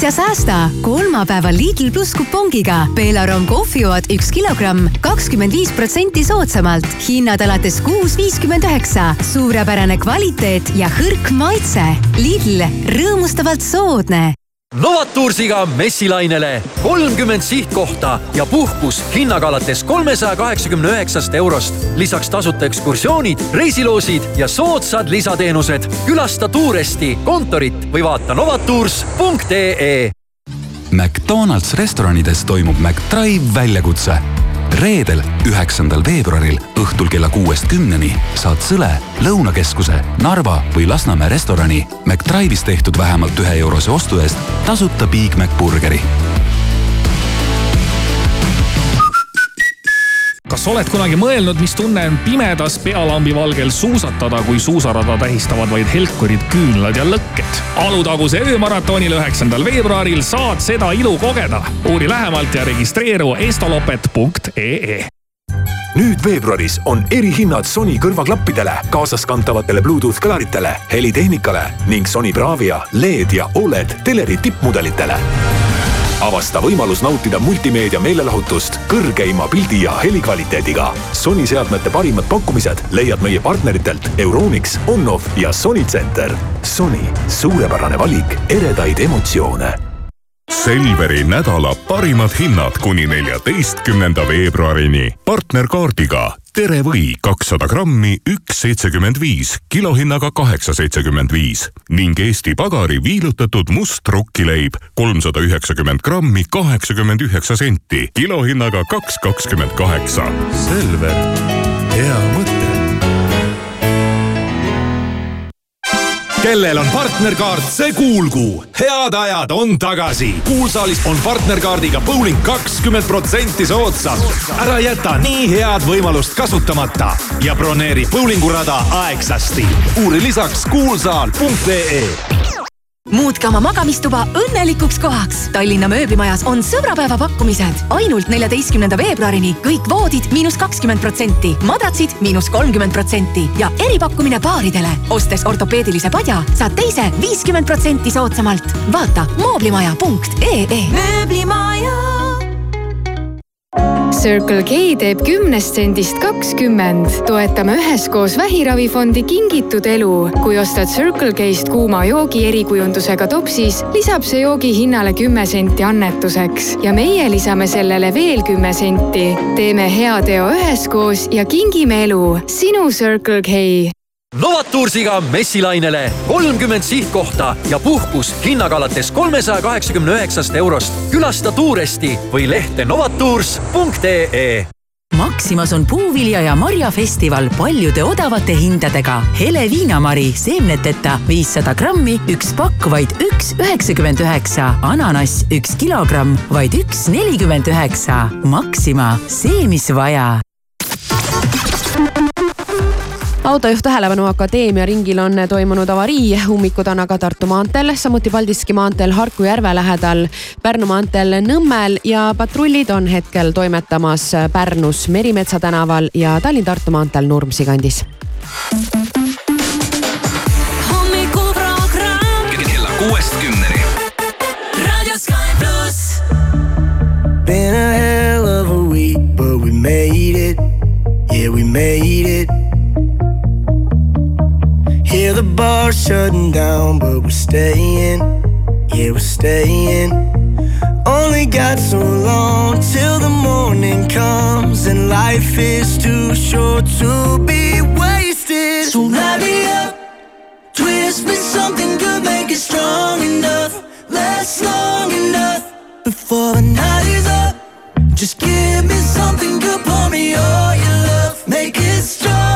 [SPEAKER 17] ja säästa kolmapäeval Lidl pluss kupongiga. Belarom kohvijood üks kilogramm, kakskümmend viis protsenti soodsamalt. hinnad alates kuus viiskümmend üheksa. suurepärane kvaliteet ja hõrk maitse. Lidl, rõõmustavalt soodne
[SPEAKER 25] Novatursiga messilainele kolmkümmend sihtkohta ja puhkus hinnaga alates kolmesaja kaheksakümne üheksast eurost. lisaks tasuta ekskursioonid, reisiloosid ja soodsad lisateenused. külasta Tuuresti kontorit või vaata novatours.ee.
[SPEAKER 26] McDonalds restoranides toimub McDrive väljakutse reedel, üheksandal veebruaril õhtul kella kuuest kümneni saad Sõle, Lõunakeskuse, Narva või Lasnamäe restorani McDrive'is tehtud vähemalt ühe eurose ostu eest tasuta Big Mac burgeri.
[SPEAKER 7] Kas oled kunagi mõelnud, mis tunne on pimedas pealambi valgel suusatada, kui suusarada tähistavad vaid helkurid, küünlad ja lõkked? Alutaguse öömaratonil üheksandal veebruaril saad seda ilu kogeda. uuri lähemalt ja registreeru estolopet.ee
[SPEAKER 27] nüüd veebruaris on erihinnad Sony kõrvaklappidele, kaasaskantavatele Bluetooth kõlaritele, helitehnikale ning Sony Bravia, LED ja Oled teleri tippmudelitele avasta võimalus nautida multimeedia meelelahutust kõrgeima pildi ja helikvaliteediga. Sony seadmete parimad pakkumised leiad meie partneritelt Euronix, Onnof ja Sony Center. Sony, suurepärane valik eredaid emotsioone
[SPEAKER 28] Selveri nädala parimad hinnad kuni neljateistkümnenda veebruarini. partnerkaardiga Tere või kakssada grammi, üks seitsekümmend viis, kilohinnaga kaheksa seitsekümmend viis ning Eesti Pagari viilutatud must rukkileib kolmsada üheksakümmend grammi, kaheksakümmend üheksa senti, kilohinnaga kaks kakskümmend kaheksa.
[SPEAKER 29] Selver, hea mõte.
[SPEAKER 30] Kellel on partnerkaart, see kuulgu. head ajad on tagasi. kuulsaalis on partnerkaardiga bowling kakskümmend protsenti soodsam. ära jäta nii head võimalust kasutamata ja broneeri bowlingurada aegsasti. uuri lisaks kuulsaal.ee
[SPEAKER 31] muutke oma magamistuba õnnelikuks kohaks. Tallinna mööblimajas on sõbrapäeva pakkumised. ainult neljateistkümnenda veebruarini kõik voodid miinus kakskümmend protsenti, madratsid miinus kolmkümmend protsenti ja eripakkumine paaridele. ostes ortopeedilise padja, saad teise viiskümmend protsenti soodsamalt. vaata mooblimaja.ee.
[SPEAKER 32] mööblimaja
[SPEAKER 33] Circle K teeb kümnest sendist kakskümmend. toetame üheskoos Vähiravifondi Kingitud elu. kui ostad Circle K-st kuuma joogi erikujundusega topsis, lisab see joogi hinnale kümme senti annetuseks ja meie lisame sellele veel kümme senti. teeme hea teo üheskoos ja kingime elu. sinu Circle K
[SPEAKER 25] Novatursiga messilainele kolmkümmend sihtkohta ja puhkus hinnaga alates kolmesaja kaheksakümne üheksast eurost. külasta Tuuresti või lehte novatours.ee
[SPEAKER 34] Maximas on puuvilja ja marjafestival paljude odavate hindadega. hele viinamari seemneteta viissada grammi, üks pakk vaid üks üheksakümmend üheksa. ananass üks kilogramm, vaid üks nelikümmend üheksa. Maxima, see, mis vaja
[SPEAKER 8] autojuht Tähelepanu Akadeemia ringil on toimunud avarii ummikutanaga Tartu maanteel, samuti Paldiski maanteel Harku järve lähedal, Pärnu maanteel Nõmmel ja patrullid on hetkel toimetamas Pärnus Merimetsa tänaval ja Tallinn-Tartu maanteel Nurmsi kandis.
[SPEAKER 5] kella kuuest kümneni.
[SPEAKER 35] Been a hell of a week, but we made it. Yeah, we made it. The bar shutting down, but we're staying. Yeah, we're staying. Only got so long till the morning comes, and life is too short to be wasted. So light me up, twist me something good, make it strong enough, last long enough before the night is up. Just give me something good, pour me all your love, make it strong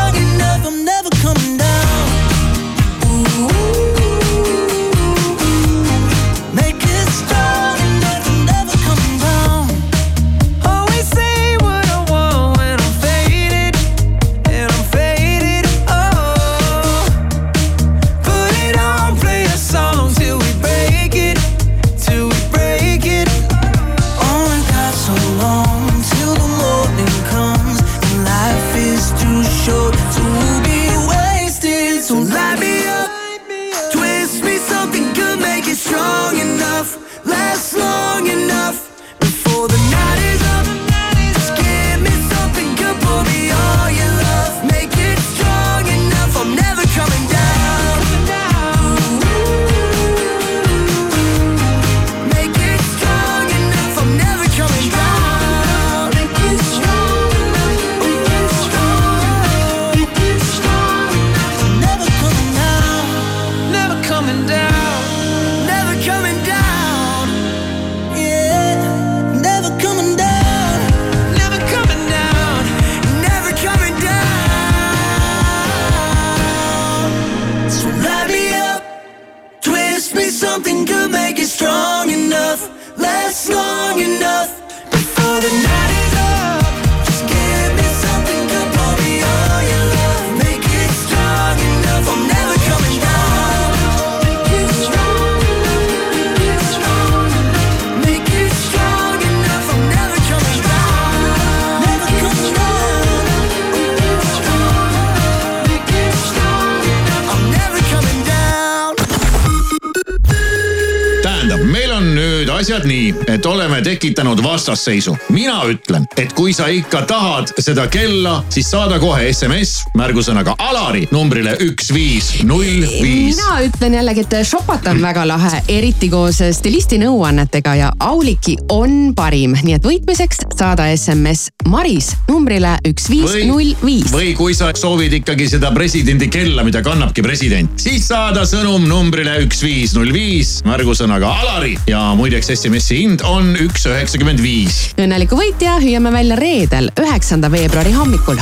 [SPEAKER 3] vastasseisu. mina ütlen, et kui sa ikka tahad seda kella, siis saada kohe SMS märgusõnaga Alari numbrile üks viis null viis.
[SPEAKER 8] mina ütlen jällegi, et šopata on väga lahe, eriti koos stilisti nõuannetega ja Auliki on parim, nii et võitmiseks saada SMS Maris numbrile üks viis null viis.
[SPEAKER 3] või kui sa soovid ikkagi seda presidendi kella, mida kannabki president, siis saada sõnum numbrile üks viis null viis märgusõnaga Alari ja muideks SMS-i hind on üks üheksakümmend viis.
[SPEAKER 8] õnneliku võitja hüüame välja reedel, üheksanda veebruari hommikul.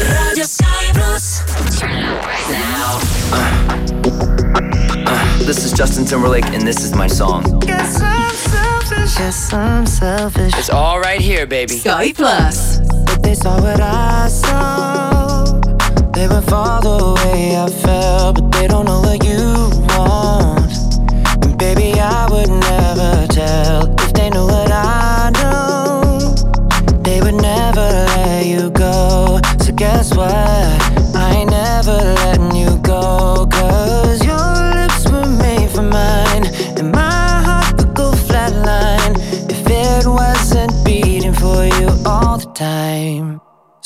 [SPEAKER 5] Radio Sky Plus.
[SPEAKER 36] This is Justin Timberlake, and this is my song.
[SPEAKER 37] Guess I'm selfish. Guess I'm selfish.
[SPEAKER 36] It's all right here, baby.
[SPEAKER 37] Sky Plus. But they saw what I saw. They would fall the way I felt, but they don't know what you want. And baby,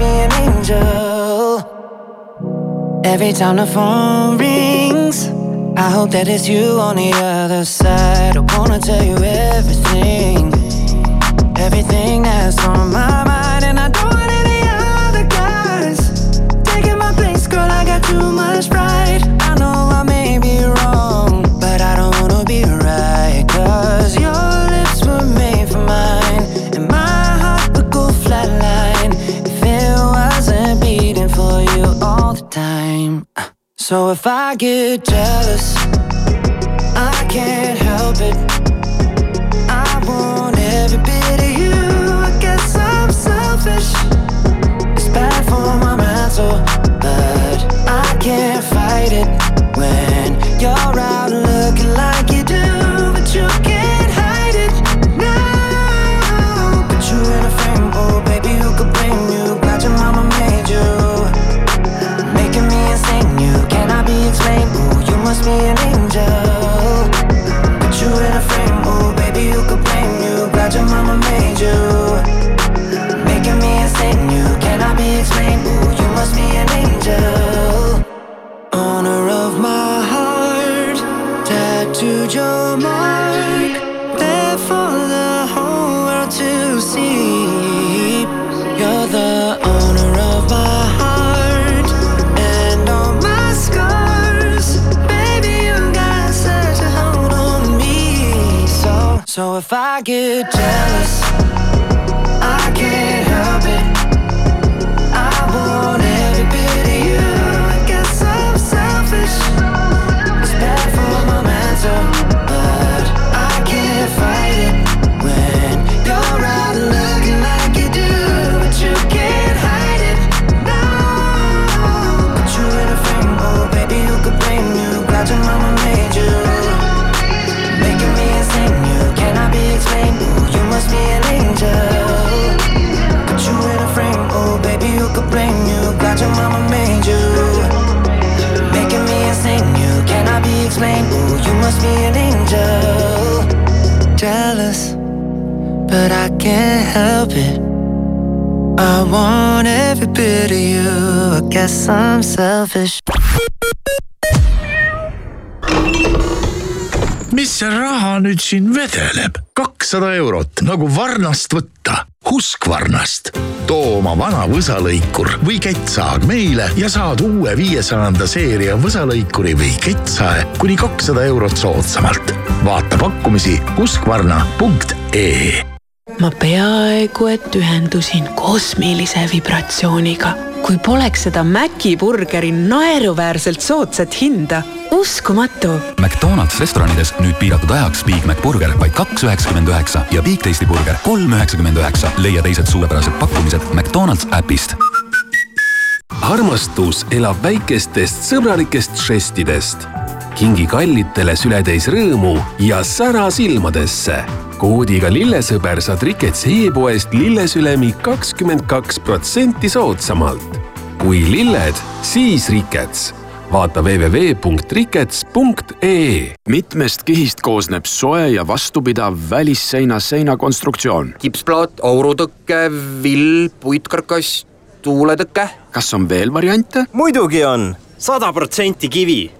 [SPEAKER 37] Be an angel. Every time the phone rings, I hope that it's you on the other side. I wanna tell you everything, everything that's on my mind, and I don't want any other guys taking my place, girl. I got too much pride. So if I get jealous, I can't help it. I want every bit of you. I guess I'm selfish. It's bad for my mental, I get jealous, you? Your mama made you. Making me insane, you cannot be explained. Ooh, you must be an angel. Jealous, but I can't help it. I want every bit of you. I guess I'm selfish.
[SPEAKER 27] Mis see raha nüüd siin vedeleb? kakssada eurot nagu varnast võtta. Husqvarnast. too oma vana võsalõikur või kettsaag meile ja saad uue viiesajanda seeria võsalõikuri või kettsae kuni kakssada eurot soodsamalt. vaata pakkumisi husqvarna.ee
[SPEAKER 15] ma peaaegu et ühendusin kosmilise vibratsiooniga. kui poleks seda Maci burgeri naeruväärselt soodsat hinda. uskumatu.
[SPEAKER 38] McDonalds restoranides nüüd piiratud ajaks Big Mac burger vaid kaks üheksakümmend üheksa ja Big Tasty burger kolm üheksakümmend üheksa. leia teised suurepärased pakkumised McDonalds äpist.
[SPEAKER 39] armastus elab väikestest sõbralikest žestidest. Kingi kallitele sületäis rõõmu ja sära silmadesse koodiga lillesõber saad Rikets e-poest lillesülemi kakskümmend kaks protsenti soodsamalt. kui lilled, siis Rikets. vaata www.rikets.ee.
[SPEAKER 26] mitmest kihist koosneb soe ja vastupidav välisseina seinakonstruktsioon.
[SPEAKER 40] kipsplaat, aurutõke, vill, puitkarkass, tuuletõke.
[SPEAKER 26] kas on veel variante?
[SPEAKER 41] muidugi on, sada protsenti kivi,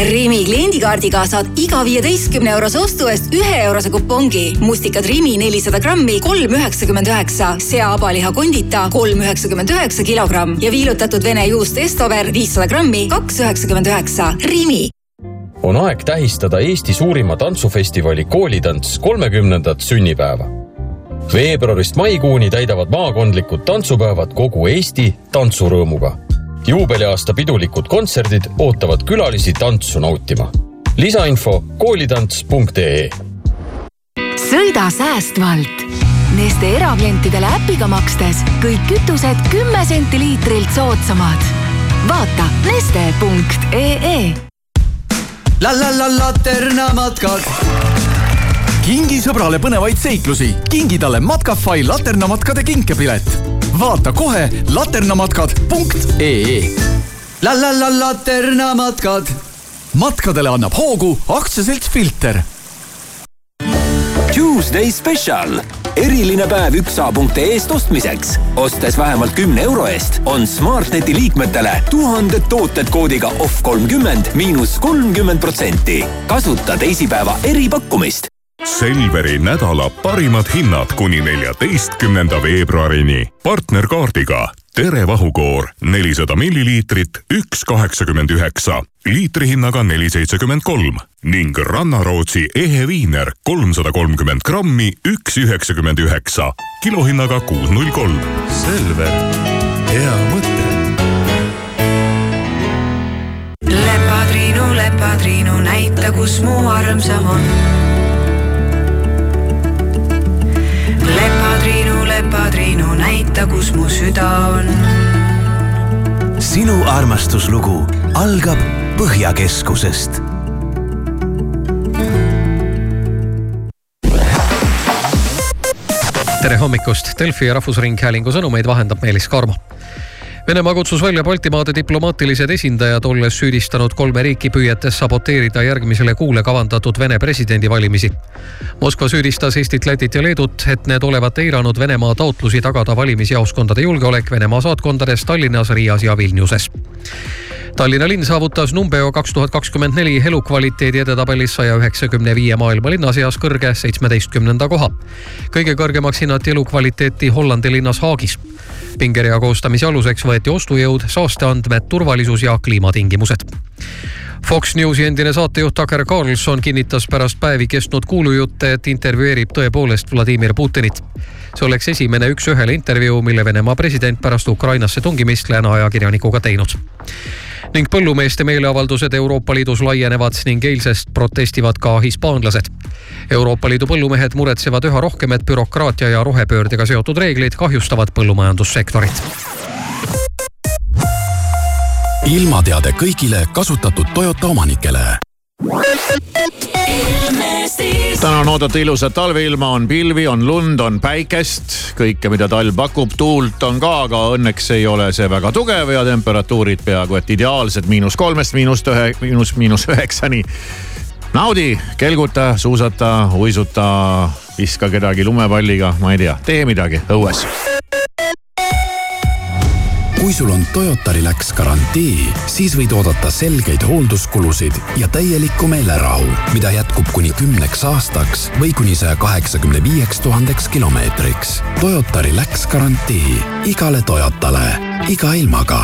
[SPEAKER 42] Rimi kliendikaardiga saad iga viieteistkümne eurose ostu eest ühe eurose kupongi. mustikad Rimi nelisada grammi, kolm üheksakümmend üheksa. sea-abaliha kondita, kolm üheksakümmend üheksa kilogramm ja viilutatud vene juust Estover viissada grammi, kaks üheksakümmend üheksa. Rimi.
[SPEAKER 43] on aeg tähistada Eesti suurima tantsufestivali Koolitants kolmekümnendat sünnipäeva. veebruarist maikuuni täidavad maakondlikud tantsupäevad kogu Eesti tantsurõõmuga juubeliaasta pidulikud kontserdid ootavad külalisi tantsu nautima. lisainfo koolitants.ee.
[SPEAKER 21] sõida säästvalt. Neste eraklientidele äpiga makstes kõik kütused kümme senti liitrilt soodsamad. vaata neste.ee.
[SPEAKER 30] la la la Laterna matkad kingi sõbrale põnevaid seiklusi, kingi talle Matkafai laternamatkade kinkepilet. Vaata kohe laternamatkad.ee. la la la laternamatkad. matkadele annab hoogu aktsiaselts Filter.
[SPEAKER 44] Tuesday Special eriline päev üksa.ee-st ostmiseks. ostes vähemalt kümne euro eest on Smartneti liikmetele tuhanded tooted koodiga off kolmkümmend miinus kolmkümmend protsenti. kasuta teisipäeva eripakkumist
[SPEAKER 28] Selveri nädala parimad hinnad kuni neljateistkümnenda veebruarini. partnerkaardiga Tere vahukoor nelisada milliliitrit, üks kaheksakümmend üheksa, liitrihinnaga neli seitsekümmend kolm ning Rannarootsi ehe viiner kolmsada kolmkümmend grammi, üks üheksakümmend üheksa, kilohinnaga kuus null kolm.
[SPEAKER 45] Selver, hea mõte.
[SPEAKER 46] lepatriinu, lepatriinu, näita, kus mu armsam on lepatriinu, lepatriinu, näita, kus mu süda on.
[SPEAKER 47] sinu armastuslugu algab Põhjakeskusest.
[SPEAKER 1] tere hommikust, Delfi ja Rahvusringhäälingu sõnumeid vahendab Meelis Karmo Venemaa kutsus välja Baltimaade diplomaatilised esindajad, olles süüdistanud kolme riiki püüetes saboteerida järgmisele kuule kavandatud Vene presidendivalimisi. Moskva süüdistas Eestit, Lätit ja Leedut, et need olevat eiranud Venemaa taotlusi tagada valimisjaoskondade julgeolek Venemaa saatkondades Tallinnas, Riias ja Vilniuses. Tallinna linn saavutas Numbeo kaks tuhat kakskümmend neli elukvaliteedi edetabelis saja üheksakümne viie maailma linna seas kõrge seitsmeteistkümnenda koha. kõige kõrgemaks hinnati elukvaliteeti Hollandi linnas Haagis. Pingerea koostamise aluseks võeti ostujõud, saasteandmed, turvalisus ja kliimatingimused. Fox Newsi endine saatejuht Tucker Carlson kinnitas pärast päevi kestnud kuulujutte, et intervjueerib tõepoolest Vladimir Putinit. see oleks esimene üks-ühele intervjuu, mille Venemaa president pärast Ukrainasse tungimist lääne ajakirjanikuga teinud ning põllumeeste meeleavaldused Euroopa Liidus laienevad ning eilsest protestivad ka hispaanlased. Euroopa Liidu põllumehed muretsevad üha rohkem, et bürokraatia ja rohepöördega seotud reeglid kahjustavad põllumajandussektorit
[SPEAKER 26] ilmateade kõigile kasutatud Toyota omanikele
[SPEAKER 3] täna on oodata ilusat talveilma, on pilvi, on lund, on päikest, kõike, mida talv pakub, tuult on ka, aga õnneks ei ole see väga tugev ja temperatuurid peaaegu et ideaalsed, miinus kolmest miinust ühe, miinus, miinus üheksani. naudi, kelguta, suusata, uisuta, viska kedagi lumepalliga, ma ei tea, tee midagi õues
[SPEAKER 26] kui sul on Toyota Relax garantii, siis võid oodata selgeid hoolduskulusid ja täielikku meelerahu, mida jätkub kuni kümneks aastaks või kuni saja kaheksakümne viieks tuhandeks kilomeetriks. Toyota Relax garantii igale Toyotale, iga ilmaga